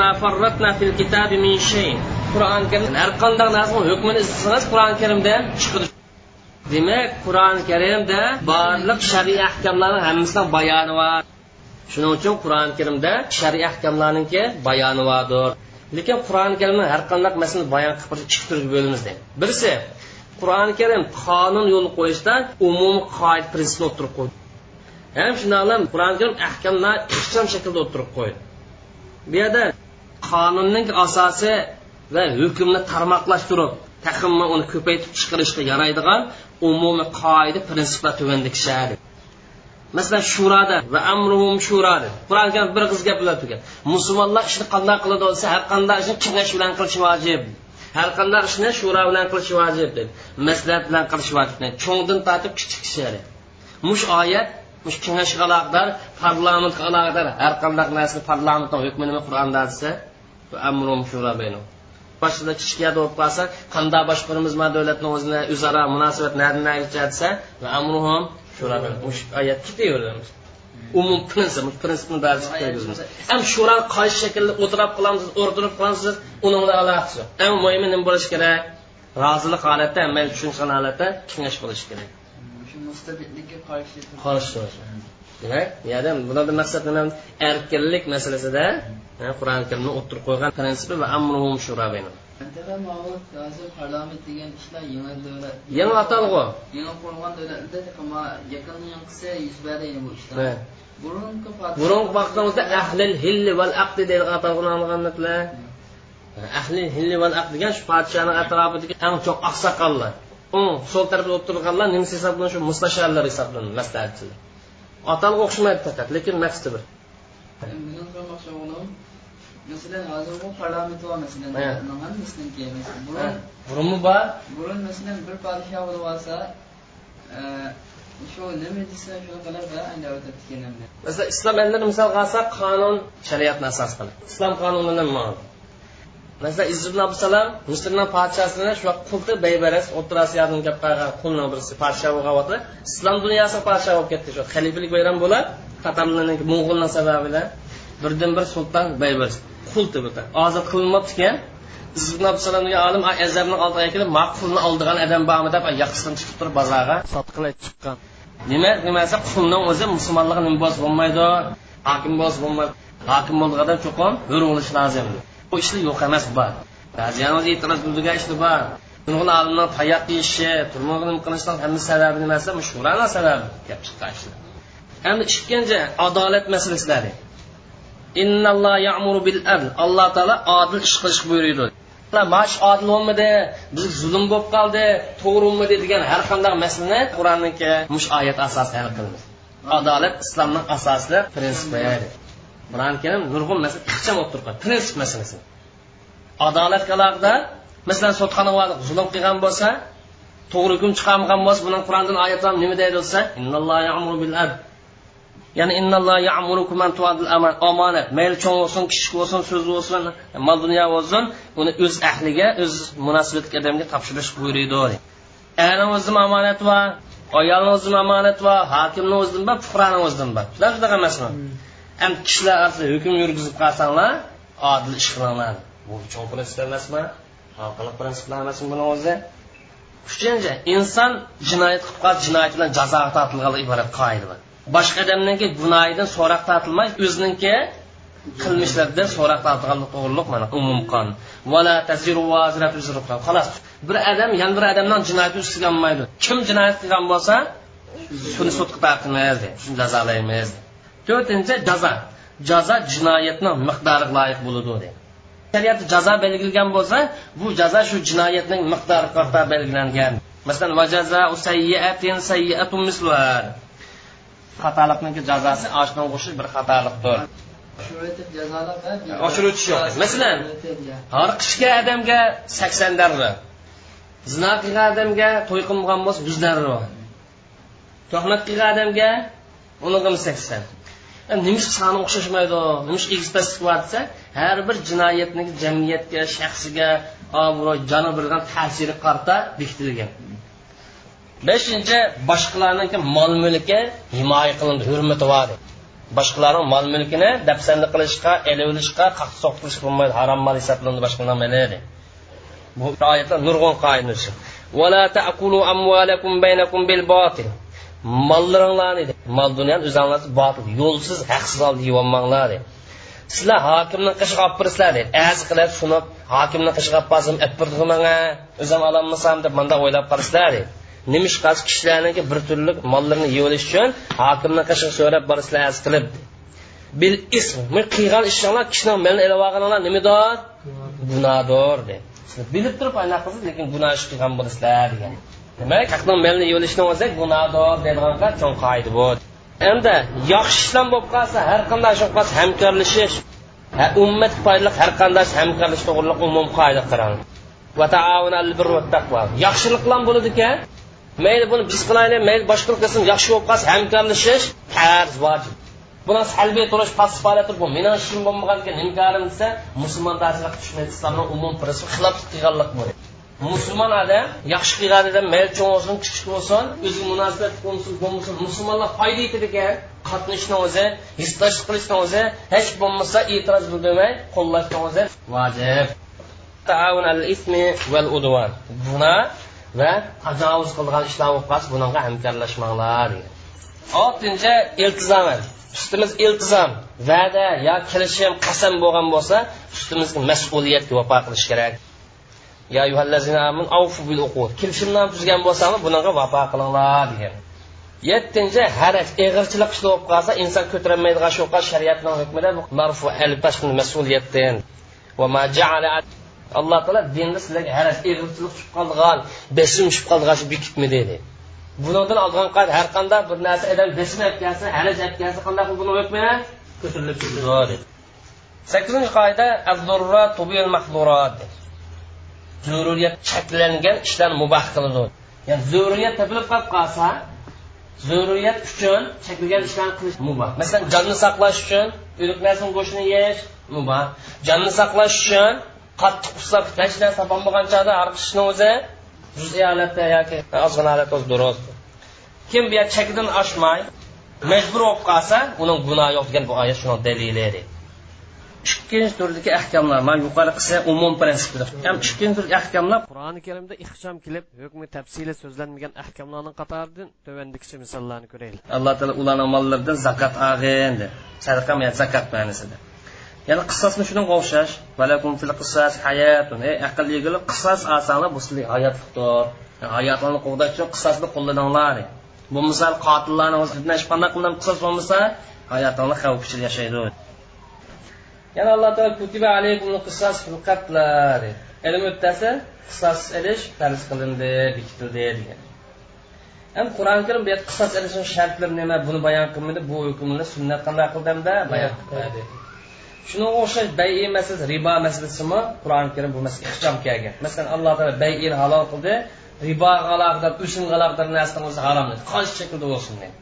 fil kitabi min shay. Qur'oni karim har qandaq narsani hukmini izlasangiz qur'oni karimdan chiqadi demak qur'oni karimda barliq shar'iy ahkamlarni hammasidan bayoni bor shuning uchun qur'oni karimda shariy ahkamlarniki bayoni bordir lekin qur'oni karimni har qanday masalani bayon qilib ikki turga bo'lamiz deydi birisi qur'oni karim qonun yo'l qo'yishda umumiy qoid prinsipni o'tirib qo'ydi. Ham shundoq qur'oni karim ahkamlar ixcham shaklda o'tirib qo'ydi. Bu yerda qonunning asosi va hukmni tarmoqlashtirib taximni uni ko'paytirib chiqarishga yaraydigan umumiy qoida prinsiplar tuvandikshadi masalan shurada va amruhum shurada. Qur'oni karim bir qiz gap bilan tugan musulmonlar ishni qanday qiladi bo'lsa har qanday ishni kengash bilan qilish vojib. Har qanday ishni shura bilan qilish vojib dedi. Maslahat bilan qilish vojib cho'ngdan tortib kichik kishilari mush oyat mush kengashga aloqador parlamentga aloqador. Har qanday narsa parlamentni hukmi nima qur'onda desa amrum shura boshida kichkina bo'lib qolsa qanday boshqaramiz ma davlatni o'zini o'zaro munosabat naricha desa va amruhum shularni oyat ketaveramiz umum prinsip prinsipni darsi ketaveramiz ham shuran qaysi shaklda o'tirib qilamiz o'rdirib qilamiz uni bilan aloqasi yo'q. Eng muhimi nima bo'lishi kerak? Rozilik holatda hamma tushungan holatda kengash qilish kerak. Qarshi demak yana bularda maqsad nima? Erkinlik masalasida qur'oni karimni o'ttirib qo'ygan prinsipi va amruhum shura parlament degan ishlar yangi davlat yangi atalg'u yangi qurilgan davlatlarda yaqin yanqisi yuz berdi bu ishlar. Burungi vaqtimizda ahlil hilli val aqdi deydigan atalg'uni olganlar ahlil hilli val aqd degan shu podshoni atrofidagi eng cho'q oqsoqollar. U so'l tarafda o'tirganlar nimasi hisoblanadi shu mustasharlar hisoblanadi maslahatchilar. Atalg'a o'xshamaydi faqat lekin maqsadi bir masalan hozir bu parlament bor masalan hammasiniki burun burunmi bor burun masalan bir podsho bo'lib olsa shu nima desa shunaqalar masalan islom elini misol olsak qonun shariatni asos qilib islom qonunini masalan izz ibn abdusalam misrni podshosini shu qulti baybaras o'rta osiyodan kelib qolgan qulni birisi podsho bo'lgan islom dunyosi podsho bo'lib ketdi shu xalifalik bayram bo'lib qatamlarniki mo'g'ullar sababidan birdan bir sulton baybaras qulti bu ozod qilinmabdi ekan abdusalomga olim azarni oldiga kelib ma qulni oldigan odam bormi deb yoqasidan chiqib turib bozorga sotqilay chiqqan. Nima nimasi qulni o'zi musulmonlikqa nima bo'lsa bo'lmaydi hokim bo'lsa bo'lmaydi. Hokim bo'lganda cho'qim hur bo'lishi lozim. Bu ishlar yo'q emas bor. O'zi e'tiroz bildirgan ishlar bor. Nurg'un olimlar tayoq yeyishi turmuq nima qilishdan hamma sababi nimasi shurani sababi gap chiqqan ishlar. Endi ikkinchi adolat masalasilari alloh taolo odil ish qilish buyuriydi mash odil bo'lmadi biz zulm bo'lib qoldi to'g'rimidi degan har qanday masalani qur'onniki mush oyat asosida hal qilamiz adolat islomning asosida prinsipi qur'oni karim nurg'un masala ixcham bo'lib turibdi prinsip masalasi. Adolatga aloqador masalan sotxona zulm qilgan bo'lsa to'g'ri hukm chiqarmagan bo'lsa buni qur'ondan oyatlar nima deydi desa ya'ni innalloh ya'murukum an tuadil omonat. Mayli cho'ng bo'lsin kichik bo'lsin so'z bo'lsin mol dunyo bo'lsin. Uni o'z ahliga o'z munosabatli odamga topshirish buyuriydi ani o'zim omonat bor ayolni o'zim omonat bor hokimni o'zidan bor fuqaroni o'zidan bor. Shunaqa shunaqa emasmi? Ham kishilar orasida hukm yurgizib qolsanglar odil ish qilinglar bu cho'ng prinsip emasmi? Xalqiliq prinsiplar emasmi buni o'zi? Uchinchi inson jinoyat qilib qolsa jinoyat bilan jazoga tortilganlik iborat qoida bor boshqa odamniki gunoyidan so'roq tortilmay o'ziniki qilmishlarda so'roq tortilganlik to'g'riliq mana umum qon xolos bir odam yana bir odamdan jinoyatni ustiga olmaydi kim jinoyat qilgan bo'lsa shuni sudga tortimiz shuni jazolaymiz. To'rtinchi jazo. Jazo jinoyatni miqdoriga loyiq bo'ladi deydi. Shariatda jazo belgilgan bo'lsa bu jazo shu jinoyatning miqdori qarta belgilangan. Masalan xatolikniki jazosi oshdan o'xshash bir xatolikdir oshirib o'tish yo'q. Masalan har qishga odamga sakson darra zino qilgan odamga to'y qilmagan bo'lsa yuz darra tuhmat qilgan odamga o'n yigirma sakson nima soni o'xshashmaydi nima egizpastlik bor desa har bir jinoyatni jamiyatga shaxsiga obro' joni bilgan ta'siri qarta bekitilgan beshinchi boshqalarniki mol mulki himoya qilindi hurmati bor. Boshqalarning mol mulkini dafsanda qilishga ele olishga qaq soqtirish bo'lmaydi harom mol hisoblanadi boshqalarni bu oyatlar nurg'un qoidasi mollaringlarni mol dunyoni o'zinglarni botil yo'lsiz haqsiz olib yeyolmanglar sizlar hokimni qishiga olib birsizlar dedi. Az qilib shuni hokimni qishiga olib borsam olib birdi manga o'zim ololmasam deb manda o'ylab qolsizlar dedi. Nimishqasi kishilarniki bir turli mollarni yeyolish uchun hokimni qashiq so'rab borsizlar az qilib. Bil ism qilgan ishinglar kishini malini ilib olganinglar nimador gunohdor deydi bilib turib anaqa qilsiz lekin gunoh ish qilgan bo'lasizlar degan. Demak haqni malini yo'lishni o'zi gunohdor deydigan cho'ng qoida bu. Endi yaxshi ishlar bo'lib qolsa har qanday ish bo'lib qolsa hamkorlashish ummat foydali har qanday hamkorlash to'g'riliq umum qoida qarang yaxshilik bilan bo'ladi ekan mayli buni biz qilaylik. Mayli boshqa qilsin yaxshi bo'lib qolsin. Hamkorlashish farz vojib. Buni salbiy turish passiv faoliyat bu meni ishim bo'lmagan ekan inkorim desa musulmon tasirga tushmaydi. Islomni umum prinsipi xilof qilganlik bu musulmon odam yaxshi qilgan odam mayli cho'ng bo'lsin kichik bo'lsin o'ziga munosabat bo'lmasin bo'lmasin musulmonlar foyda yetadi ekan. Qatnashishni o'zi hisslashish qilishni o'zi hech bo'lmasa e'tiroz bildirmay qo'llashni o'zi vojib. Buna va tajovuz qilgan ishlar bo'lib qolsa bunaqa hamkorlashmanglar degan oltinchi iltizom ustimiz iltizom va'da yo kelishim qasam bo'lgan bo'lsa ustimizga mas'uliyatga vafo qilish kerak. Kelishimlarni tuzgan bo'lsanglar bunaqa vafo qilinglar degan yettinchi haraj eg'irchilik ish bo'lib qolsa inson ko'tarolmaydigan shu shariatning hukmida marfu mas'uliyatdan alloh taolo dinda sizlarga haraj eg'irchilik tushib qolgan besim tushib qolgan shu bekitma dedi. Bundan olgan qoida har qanday bir narsa odam besim olib kelsa haraj olib kelsa qanday qilib buni hukmi ko'tarilib ketadi sakkizinchi qoida zururiyat cheklangan ishlar muboh qiladi. Ya'ni zururiyat topilib qolib qolsa zururiyat uchun cheklangan ishlarni qilish muboh masalan jonni saqlash uchun o'lik narsani go'shtini yeyish muboh jonni saqlash uchun qattiq uslab hech narsa topolmagan chog'da arqishni o'zi juz'iy holatda yoki ozgina holatda o'zi durust kim bu chekidan oshmay majbur bo'lib qolsa uning gunohi yo'q degan bu oyat shuni dalili ikkinchi turdagi ahkamlar man yuqori qilsa umum prinsipida ham ikkinchi turdagi ahkamlar qur'oni karimda ixcham kelib hukmi tafsili so'zlanmagan ahkamlarning qatoridan tuvandikicha misollarni ko'raylik. Alloh taolo ularni mollaridan zakot olgin sadaqa zakat ma'nosida ya'ni qissasni shunga o'xshash qissas hayatun ey aqlli egili qissas olsanglar bu sizlarga hayotlikdir hayotlarni qo'g'dash uchun qissasni qo'llaninglar e. bu misol qotillarni hech qanday qilgan qissas bo'lmasa hayotlarni xavf ichida yashaydi. Yana alloh taolo kutiba alaykum qissas fil qatlar e. ilm o'ttasi qissas ilish farz qilindi bekitildi degan. Endi qur'oni karim bu yerda qissas ilishni shartlari nima buni bayon qilmaydi bu hukmni sunnat qanday qildimda bayon qiladi shunga o'xshash bayi masalasi ribo masalasimi qur'oni karim bu masalaga ixcham kelgan. Masalan alloh taolo bayini halol qildi ribo g'alaqdir o'simga g'alaqdir narsani o'zi harom dedi. Qaysi shaklda bo'lsin dedi.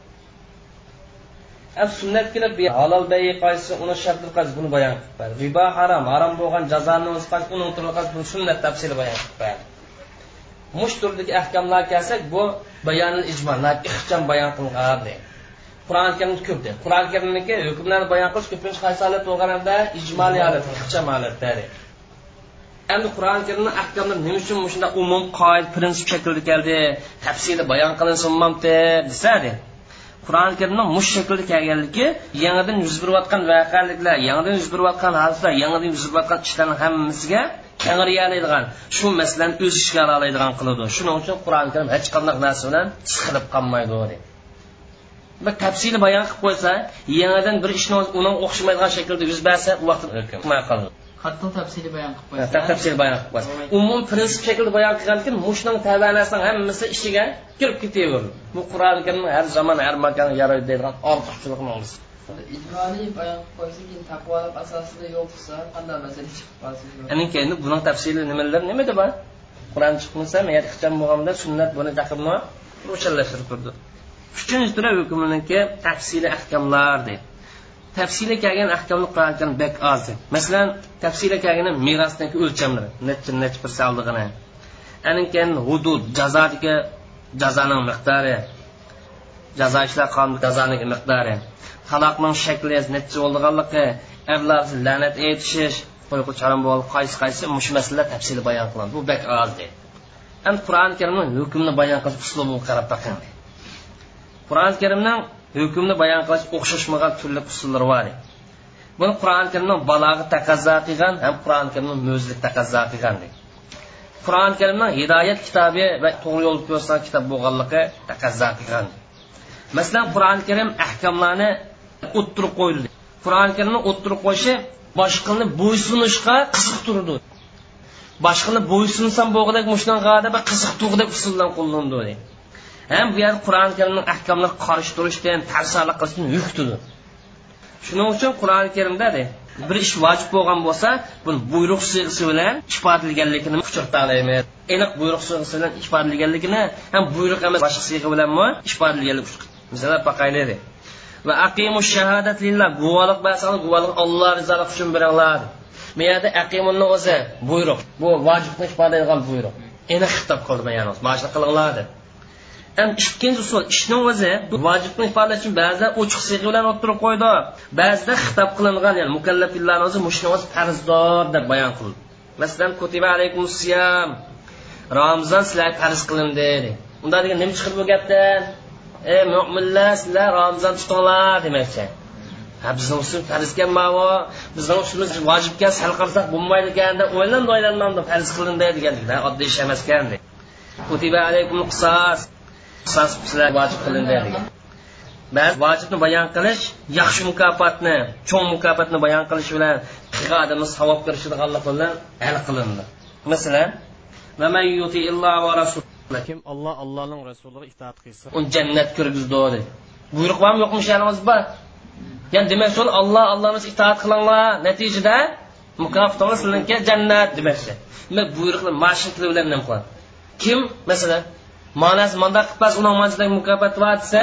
Sunnat kelib halol bayi qaysi uni shartli qaysi buni bayon qilib berdi ribo harom harom bo'lgan jazoni o'zi qaysi uni turi qaysi buni sunnat tafsili bayon qilib berdi mush turdagi ahkamlar kelsak bu bayonil ijmo ixcham bayon qilingan deydi qur'oni karimda ko'p deydi qur'oni karimniki hukmlarni bayon qilish ko'pincha qaysi holat bo'lganida ijmoliy holat ixcham holatda endi qur'oni karimni ahkomlari nima uchun shunday umum qoida prinsip shaklida keldi tafsili bayon qilinsinmamdi desadi qur'oni karimni mush shaklda kelganligi yangidan yuz berayotgan voqeliklar yangidan yuz berayotgan holatlar yangidan yuz berayotgan ishlarni hammasiga kengayadigan shu masalani o'z ishiga oladigan qiladi shuning uchun qur'oni karim hech qanday narsa bilan siqilib qolmaydi deydi bir tafsili bayon qilib qo'ysa yangidan bir ishni uni o'xshamaydigan shaklda yuz bersa u vaqt hukm qiladi hatto tafsili bayon qilib qo'ysa. Tafsili bayon qilib qo'ysa. Umum prinsip shaklida bayon qilgan keyin mushning tabanasining hammasi ishiga kirib ketaveradi. Bu qur'oni karimni har zamon har makon yaraydi deydigan ortiqchilikni bayon qilib qo'ysa keyin taqvolik asosida yo'q bo'lsa qanday masala chiqib qolsa keyin buning tafsili nimalar nimada bor? Qur'on chiqmasa mayatqicham bo'lganda sunnat buni taqimni ro'shanlashtirib turdi uchinchi turi hukmniki tafsili ahkamlar deydi tafsili kelgan ahkamni qur'oni karim bek oz masalan tafsili kelgan merosdagi o'lchamlari necha necha bir oldig'ini anin keyin hudud jazodagi jazoning miqdori jazo ishlar qonun jazoning miqdori taloqning shakli necha bo'lganligi avlod la'nat aytishish qo'yqu charam bo'lib qaysi qaysi mush masalalar tafsili bayon qilinadi bu bek oz deydi endi qur'oni karimni hukmni bayon qilish uslubiga qarab baqing qur'oni karimning hukmni bayon qilish o'xshashmagan turli usullari bor buni qur'oni karimning balog'i taqazzo qilgan ham qur'oni karimning mo'zlik taqazzo qilgan qur'oni karimning hidoyat kitobi va to'g'ri yo'l ko'rsatgan kitob bo'lganligi taqazzo qilgan masalan qur'oni karim ahkomlarni o'ttirib qo'ydi qur'oni karimni o'ttirib qo'yishi boshqani bo'ysunishga qiziqtirdi boshqani bo'ysunsam bo'g'dak mushunaqa bir qiziqtirgudek usuldan qo'llandi ham bu yerda qur'oni karimning ahkomlar qarshi turishdan tarsalik qilishdan yuktudi shuning uchun qur'oni karimda bir ish vojib bo'lgan bo'lsa buni buyruq siyg'isi bilan ifodalanganligini uchirtalaymiz aniq buyruq siyg'isi bilan ifodalanganligini ham buyruq emas boshqa siyg'a bilanmi ifodalaganlik masalan baqaylaydi va aqimu shahadat lillah guvohlik bersangiz guvohlik alloh rizolik uchun beringlar bu yerda aqimunni o'zi buyruq bu vojibni ifodalaydigan buyruq aniq xitob qildi mana mana qilinglar deb ham ikkinchi usul ishning o'zi vojibni ifodalash uchun ba'zida ochiq sig'i bilan o'ttirib qo'ydi. Ba'zida xitob qilingan ya'ni mukallafillarni o'zi mushni o'zi farzdor deb bayon qildi. Masalan kutiba alaykum siyam. Ramzon sizlarga farz qilindi dedi. Unda degan nima chiqadi bu gapdan ey mo'minlar sizlar ramzon tutinglar demoqchi. Ha bizni usul farz ekan mavo bizni usulimiz vojib ekan sal qilsak bo'lmaydi ekan deb o'ylandi o'ylanmadi farz qilindi degan oddiy ish emas ekan kutiba alaykum qisos sizlar vojib qilindi. Degan ba'zi vojibni bayon qilish yaxshi mukofotni cho'ng mukofotni bayon qilish bilan qilgan odamni savob ko'rishadiganlik bilan hal qilindi. Masalan kim olloh allohning rasuliga itoat qilsa uni jannat kirgizdi dedi buyruq bormi yo'qmi shanimiz bor? Ya'ni demak so'l olloh allohimiz itoat qilinglar. Natijada mukofotingiz sizniki jannat demoqchi. Buyruqni mashin tili bilan nima qiladi kim? Masalan ma'nosi mundoq qilib uning manchidagi mukofot bor desa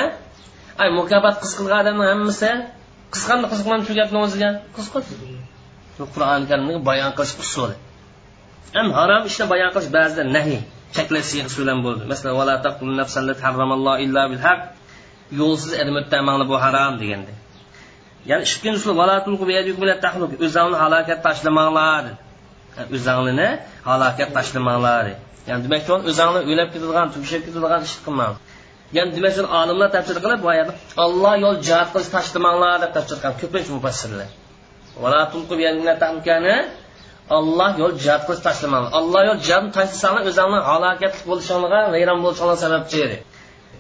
ay mukofot qiz qilgan odamni hammasi qiziqadimi qiziqman shu gapni o'ziga qiziqadi qur'oni karimni bayon qilish usuli. Ham harom ishni bayon qilish ba'zida nahiy cheklash siyg'isi bilan bo'ldi. Masalan illa bil haq yo'lsiz ilm o'ttamanglar bu harom deganda ya'ni ikkinchi usul o'zingni halokat tashlamanglar o'zingni halokat tashlamanglar ya'ni demak o'zingni o'lab ketadigan tugishib ketadigan ish qilmang ya'ni demak olimlar tafsir qilib bu oyatni olloh yo'l jihod qilish tashlamanglar deb tafsir qilgan ko'pincha mufassirlar olloh yo'l jihod qilish tashlamang olloh yo'l jihod tashlasanglar o'zingni halokatli bo'lishinglarga vayron bo'lishinglar sababchi edi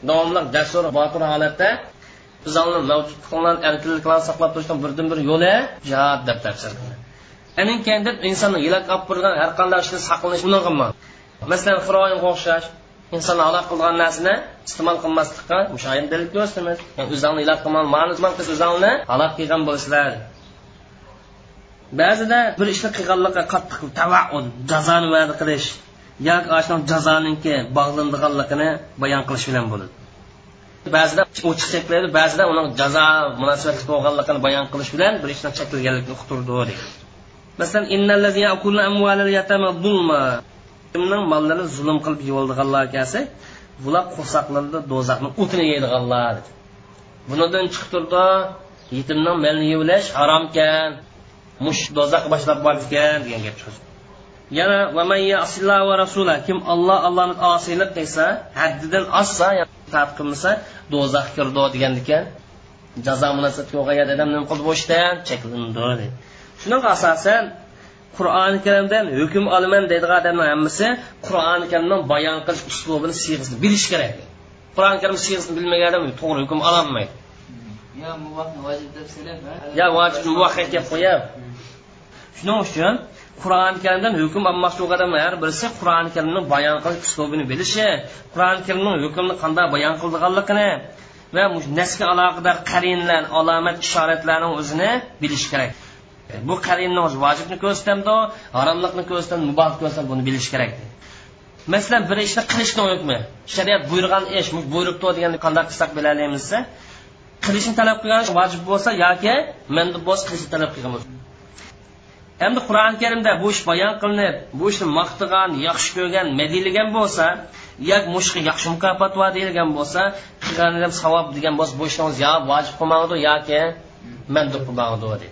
davomli jasur botir holatda o'zingni mavjudliginglarni erkinliklarni saqlab turishdan birdan bir yo'li jihod deb tafsir qildi anin keyin deb insonni yilak olib turgan har qanday ishdan saqlanish uni qilmang masalan firoinga o'xshash insonni aloq qilgan narsani iste'mol qilmaslikqa mushayin dalil ko'rsatamiz. O'zingni iloj qilmang ma'ni o'zingni aloq qilgan bo'lasizlar ba'zida bir ishni qilganlikqa qattiq tavaun jazoni va'da qilish yoki ashuna jazoninki bog'landiganligini bayon qilish bilan bo'ladi. Ba'zida ochiq cheklaydi ba'zida uni jazo munosabatli bo'lganligini bayon qilish bilan bir ishdan cheklaganlikni uqtirdi masalan kimning mollarini zulm qilib yuvildiganlar kelsa bular qo'rsoqlarida do'zaxni o'tini yeydiganlar. Bunidan chiqib turdi yetimning molini yevlash haromkan mush do'zax boshlab bor ekan degan gap chiqadi yana va va rasula kim alloh allohni osiylik qilsa haddidan oshsa itoat qilmasa do'zax kirdi degan ekan. Jazo munosabati o'qigan odam nima qildi bo'shdan cheklandi shunaqa asosan qur'oni karimdan hukm olaman deydigan odamning hammasi qur'oni karimdan bayon qilish uslubini siyg'isini bilish kerak. Qur'oni karim siyg'isini bilmagan odam to'g'ri hukm ololmaydi yo vojib muvahhid deb qo'yib shuning uchun qur'oni karimdan hukm olmoqchi bo'lgan odamlar har birisi qur'oni karimni bayon qilish uslubini bilishi qur'oni karimning hukmni qanday bayon qildiganligini va nasga aloqador qarinlar alomat ishoratlarni o'zini bilish kerak bu qarinni o'zi vojibni ko'rsatamdi haromlikni ko'rsatdim mubohni ko'rsatam buni bilish kerak masalan bir ishni qilishni hukmi shariat buyurgan ish buyuribdi deganni qanday qilsak bilalaymiz qilishni talab qilgan vojib bo'lsa yoki manda bo'lsa qilishni talab qilgan bo'lsa. Endi qur'oni karimda bu ish bayon qilinib bu ishni maqtagan yaxshi ko'rgan madiylagan bo'lsa yoki mushqa yaxshi mukofot va deyilgan bo'lsa qilgan savob degan bo'lsa bu ishni yo vojib qilmadi yoki mandub qilmadi deydi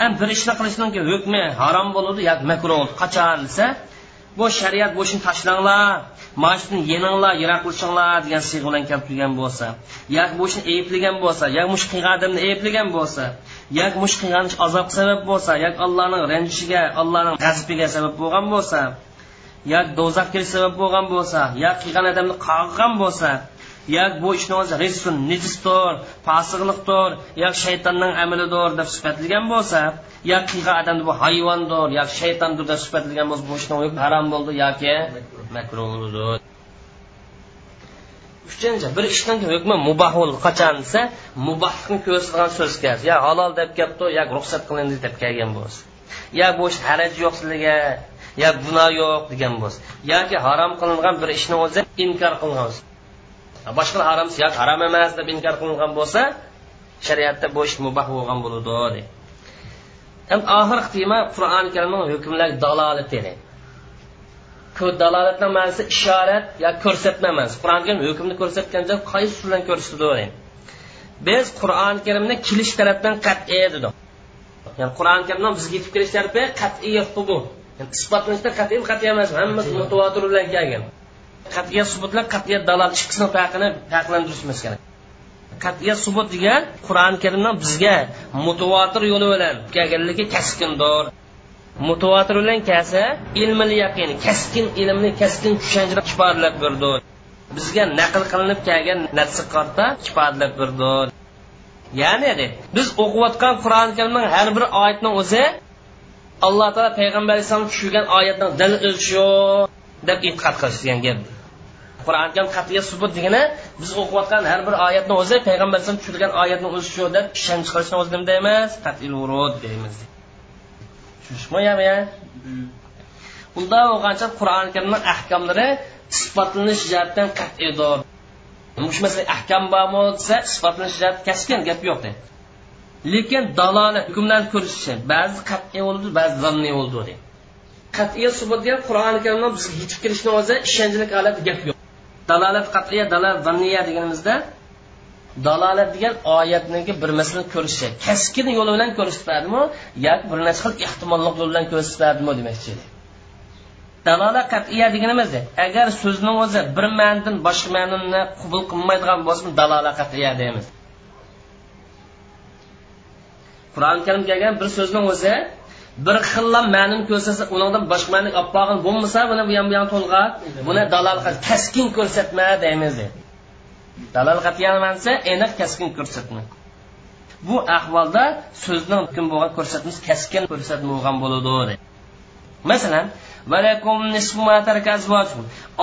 ham bir ishni qilishdan hukmi harom bo'ladi yoki makruh qachon desa bu shariat bu ishni tashlanglar mana yeninglar yiroq qilishinglar degan siyg'a bilan kelib turgan bo'lsa yoki bu ishni ayblagan bo'lsa yoki mush qilgan odamni ayblagan bo'lsa yoki mush qilgan ish azob sabab bo'lsa yoki allohning ranjishiga allohning g'azabiga sabab bo'lgan bo'lsa yoki do'zax kirish sabab bo'lgan bo'lsa yoki qilgan odamni qag'gan bo'lsa yoki bu ishni o'zi rizsun nijisdir posiqliqdir yoki shaytonning amalidir deb sifatlagan bo'lsa yoki qilgan odamni bu hayvondir yoki shaytondir deb sifatlagan bo'lsa bu ishni harom bo'ldi yoki makruhdir uchinchi bir ishdan hukmi muboh bo'ldi qachon desa mubohni ko'rsatgan so'z kelsa yo halol deb kelibdi yoki ruxsat qilindi deb kelgan bo'lsa yo bu ish haraj yo'qligi yo gunoh yo'q degan bo'lsa yoki harom qilingan bir ishni o'zi inkor qilgan bo'lsa boshqa harom yoki harom emas deb inkor qilingan bo'lsa shariatda bu ish muboh bo'lgan bo'ladi endi oxirgi tema qur'oni karimning hukmlar dalolati dalolatning ma'nosi ishorat yoki ko'rsatma ma'nosi qur'oni karim hukmni ko'rsatganda qaysi bilan ko'rsatdi biz qur'oni karimni kelish tarafdan qat'iy dedi ya'ni qur'oni karimdan bizga yetib kelish tarafi qat'iy bu. Isbotlanishda qat'iy qat'iy emas hammasi mutavotir bilan kelgan qat'iyat subutlar qat'iyat dalol ikkisini farqini farqlantirishimiz kerak. Qat'iyat subut degan qur'oni karimdan bizga mutavotir yo'li bilan kelganligi kaskindir. Mutavotir bilan kelsa ilmil yaqin kaskin ilmni kaskin tushunchani ifodalab berdi bizga naql qilinib kelgan narsa qarta ifodalab berdi ya'ni biz o'qiyotgan qur'oni karimning har bir oyatning o'zi alloh taolo payg'ambar alayhissalom tushirgan oyatni dili o'zi shu deb e'tiqod qilish degan gap. Qur'oni karim qat'iy subut degani biz o'qiyotgan har bir oyatni o'zi payg'ambar alayhisalom tushirgan oyatni o'zi shu deb ishonch chiqarishni o'zi nima deymiz? Qat'iy urud deymiz. Tushunishmayapmi unda bo'lgancha qur'oni karimni ahkomlari isbotlanish jihatdan qat'iydir shu masala ahkam bormi desa isbotlanish jihati kaskin gap yo'q deydi lekin dalolat hukmlarni ko'rishi ba'zi qat'iy bo'ladi ba'zi zanniy bo'ladi qat'iy subut degan qur'oni karimdan bizga yetib kirishni o'zi ishonchlik holati gap yo'q. Dalolat qat'iya dalolat zanniya deganimizda dalolat degan oyatniki bir masalani ko'rishi kaskin yo'li bilan ko'rsatadimi yoki bir necha xil ehtimollik yo'l bilan ko'rsatadimi demoqchi dalolat qat'iya deganimiz agar so'zning o'zi bir ma'nodan boshqa ma'noni qabul qilmaydigan bo'lsa dalolat qat'iya deymiz. Qur'oni karim kelgan bir so'zning o'zi bir xillam ma'nini ko'rsatsa undan boshqa ma'ni olib qolgan bo'lmasa buni bu ham bu ham to'lg'a. Buni dalol kaskin ko'rsatma deymiz dalol qat'iyanmansa aniq kaskin ko'rsatma. Bu ahvolda so'zning hukm bo'lgan ko'rsatmasi kaskin ko'rsatma bo'lgan bo'ladi masalan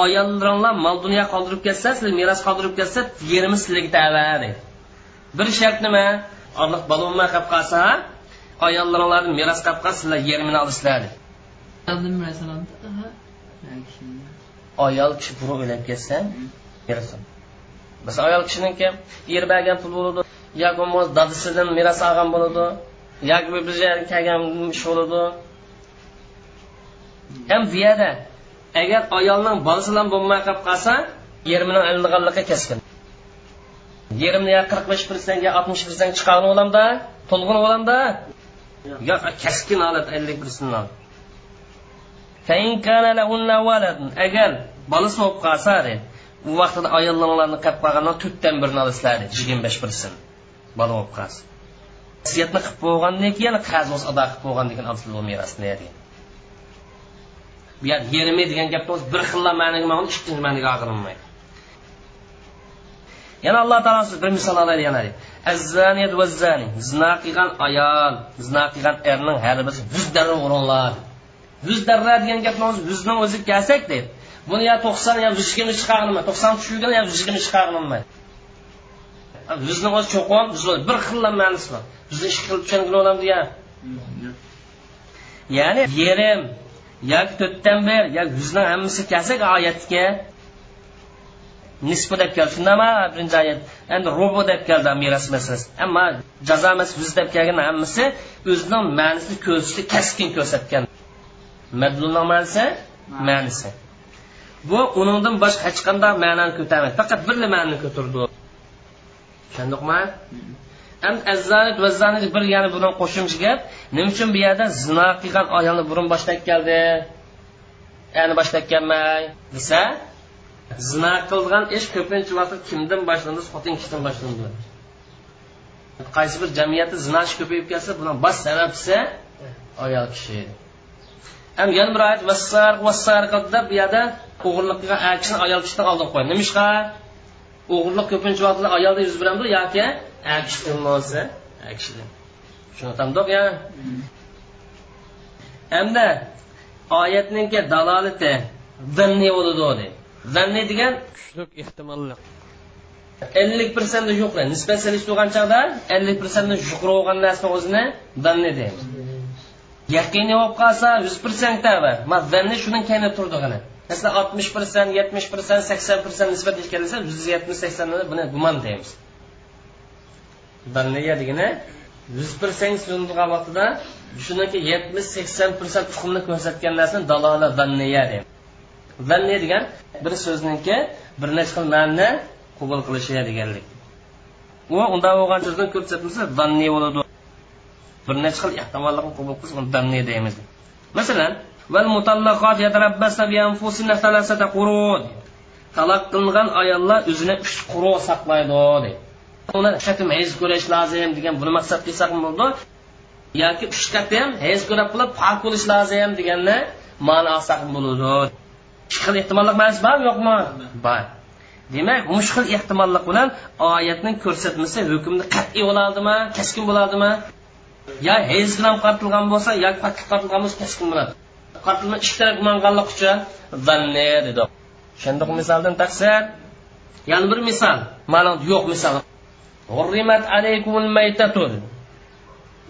ayollaringlar mol dunyo qoldirib ketsa sizlar meros qoldirib ketsa yerimiz sizlarga tava deydi bir shart nima? Orliq bola qilib qolsa ayollaringlarni meros qolib qolsa sizlar yerimini olasizlar ayol kishi burun o'ylab ketsa masalan ayol kishiniki yer bergan pul bo'ladi yoki bo'lmasa dadasidan meros olgan bo'ladi yoki bizga kelgan ish bo'ladi. Ham bu yerda agar ayolning bolasi bilan bo'lmay qolib qolsa yerimini ilinganligi keskin. Yerimni qirq besh persent yo oltmish persent chiqargan bo'lamda to'lg'in bo'lamda yo keskin holat ellik persent agar bolasi bo'lib qolsa u vaqtida ayollarni qilib qolgandan to'rtdan birini olasizlar yigirma besh persent bola bo'lib qolsa vasiyatni qilib bo'lgandan keyin qarz ado qilib bo'lgandan keyin olsa merosni degan bu yer yerimi degan gapni o'zi bir xilla ma'niga ma'ni ikkinchi ma'niga og'irilmaydi yana alloh taolo bir misol olaylik yana azzaniyat va zani zina qilgan ayol zina qilgan erning har birisi yuz darra o'rinlar. Yuz darra degan gapni o'zi yuzning o'zi kelsak deydi buni yo to'qson yo yuz yigirma chiqarolmaydi to'qson tushirgan yo yuz yigirma chiqarolmaydi yuzni o'zi cho'qon bir xilla ma'nosi bor. Yuzni ikki xil tushungan odam degan. Ya'ni yerim yoki to'rtdan bir yoki yuzning hammasi kelsak oyatga nisbi deb keldi. Shundami birinchi oyat endi rubu deb keldi meros masalasi. Ammo jazo emas yuz deb kelgan hammasi o'zining ma'nisini ko'rsatishni kaskin ko'rsatgan. Madlulning ma'nisi ma'nisi. Bu uningdan boshqa hech qanday ma'noni ko'tarmaydi. Faqat birla ma'noni ko'tardi tushundikmi endi azzanit va zanit bir yana buni qo'shimcha gap nima uchun bu yerda zino qilgan ayolni burun boshlab keldi? Endi boshlab kelmay desa zina qilgan ish ko'pincha vaqt kimdan boshlandi xotin kishidan boshlandi. Qaysi bir jamiyatda zina ish ko'payib kelsa buni bosh sababchisi ayol kishi. Ham yana bir oyat vassar vassar bu yerda o'g'irlik qilgan kishini ayol kishidan oldin qo'ydi. Nima ishqa? O'g'irlik ko'pincha vaqtda ayolda yuz beramdi yoki kishidan bo'lsa kishidan tushuntamdiq ya. Hamda oyatninki dalolati dinni bo'ladi deydi zanni degan kuchlik ehtimolli. ellik persentni yuqori nisbat selish turgan chog'da ellik persentni yuqori bo'lgan narsani o'zini zanni deymiz yaqiniy bo'lib qolsa yuz persent man zanni shundan keyin turdig'ini masalan oltmish persent yetmish persent sakson persent nisbat kelsa yuz yetmish sakson buni gumon deymiz. Zanniya degani yuz persent vaqtida shuniki yetmish sakson persent tuxumni ko'rsatgan narsani dalola zanniya deymiz zanniya degan bir so'zniki bir necha xil ma'noni qabul qilishi deganlik u unda bo'lgan so'zni ko'rsatmasa zanniy bo'ladi bir necha xil ehtimollarni qabul qilsa uni zanniy deymiz masalan والمطلقات يتربصن بأنفسهن ثلاثة قروء taloq qilingan ayollar o'zini uch qurug' saqlaydi deydi uni qatim hayz ko'rish lozim degan buni maqsad qilsak bo'ldi yoki uch qatim hayz ko'rib qilib pok bo'lish lozim deganni ma'no olsak bo'ladi ikki xil ehtimollik ma'nosi bormi yo'qmi? Bor. Demak mush xil ehtimollik bilan oyatning ko'rsatmasi hukmni qat'iy bo'ladimi kaskin bo'ladimi yo hayz bilan qartilgan bo'lsa yo qattiq qartilgan bo'lsa kaskin bo'ladi. Qatlni ikki taraf gumonganlik uchun zanni dedi. Shundoq misoldan taqsir. Yana bir misol. Ma'lum yo'q misol. Hurrimat alaykumul maytatu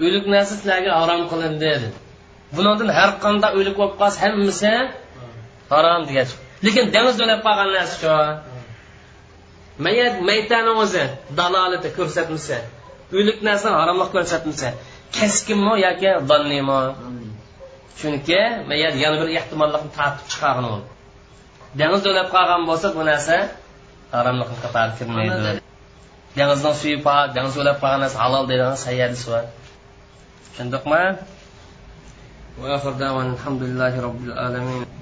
o'lik narsa sizlarga harom qilindi dedi. Bundan har qanday o'lik bo'lib qolsa hammasi harom degan lekin dengiz o'lab qolgan narsa shu. Mayat maytani o'zi dalolati ko'rsatmasa o'lik narsani haromlik ko'rsatmasa keskinmi yoki zonnimi chunki yana bir ehtimollikni tortib chiqargan u. Dengiz o'lab qolgan bo'lsa bu narsa haromlikni qatori kirmaydi. Dengizning suvi pok dengiz o'lab qolgan narsa halol deydigan sayya hadis bor tushundikmi alhamdulillahi robbil alamin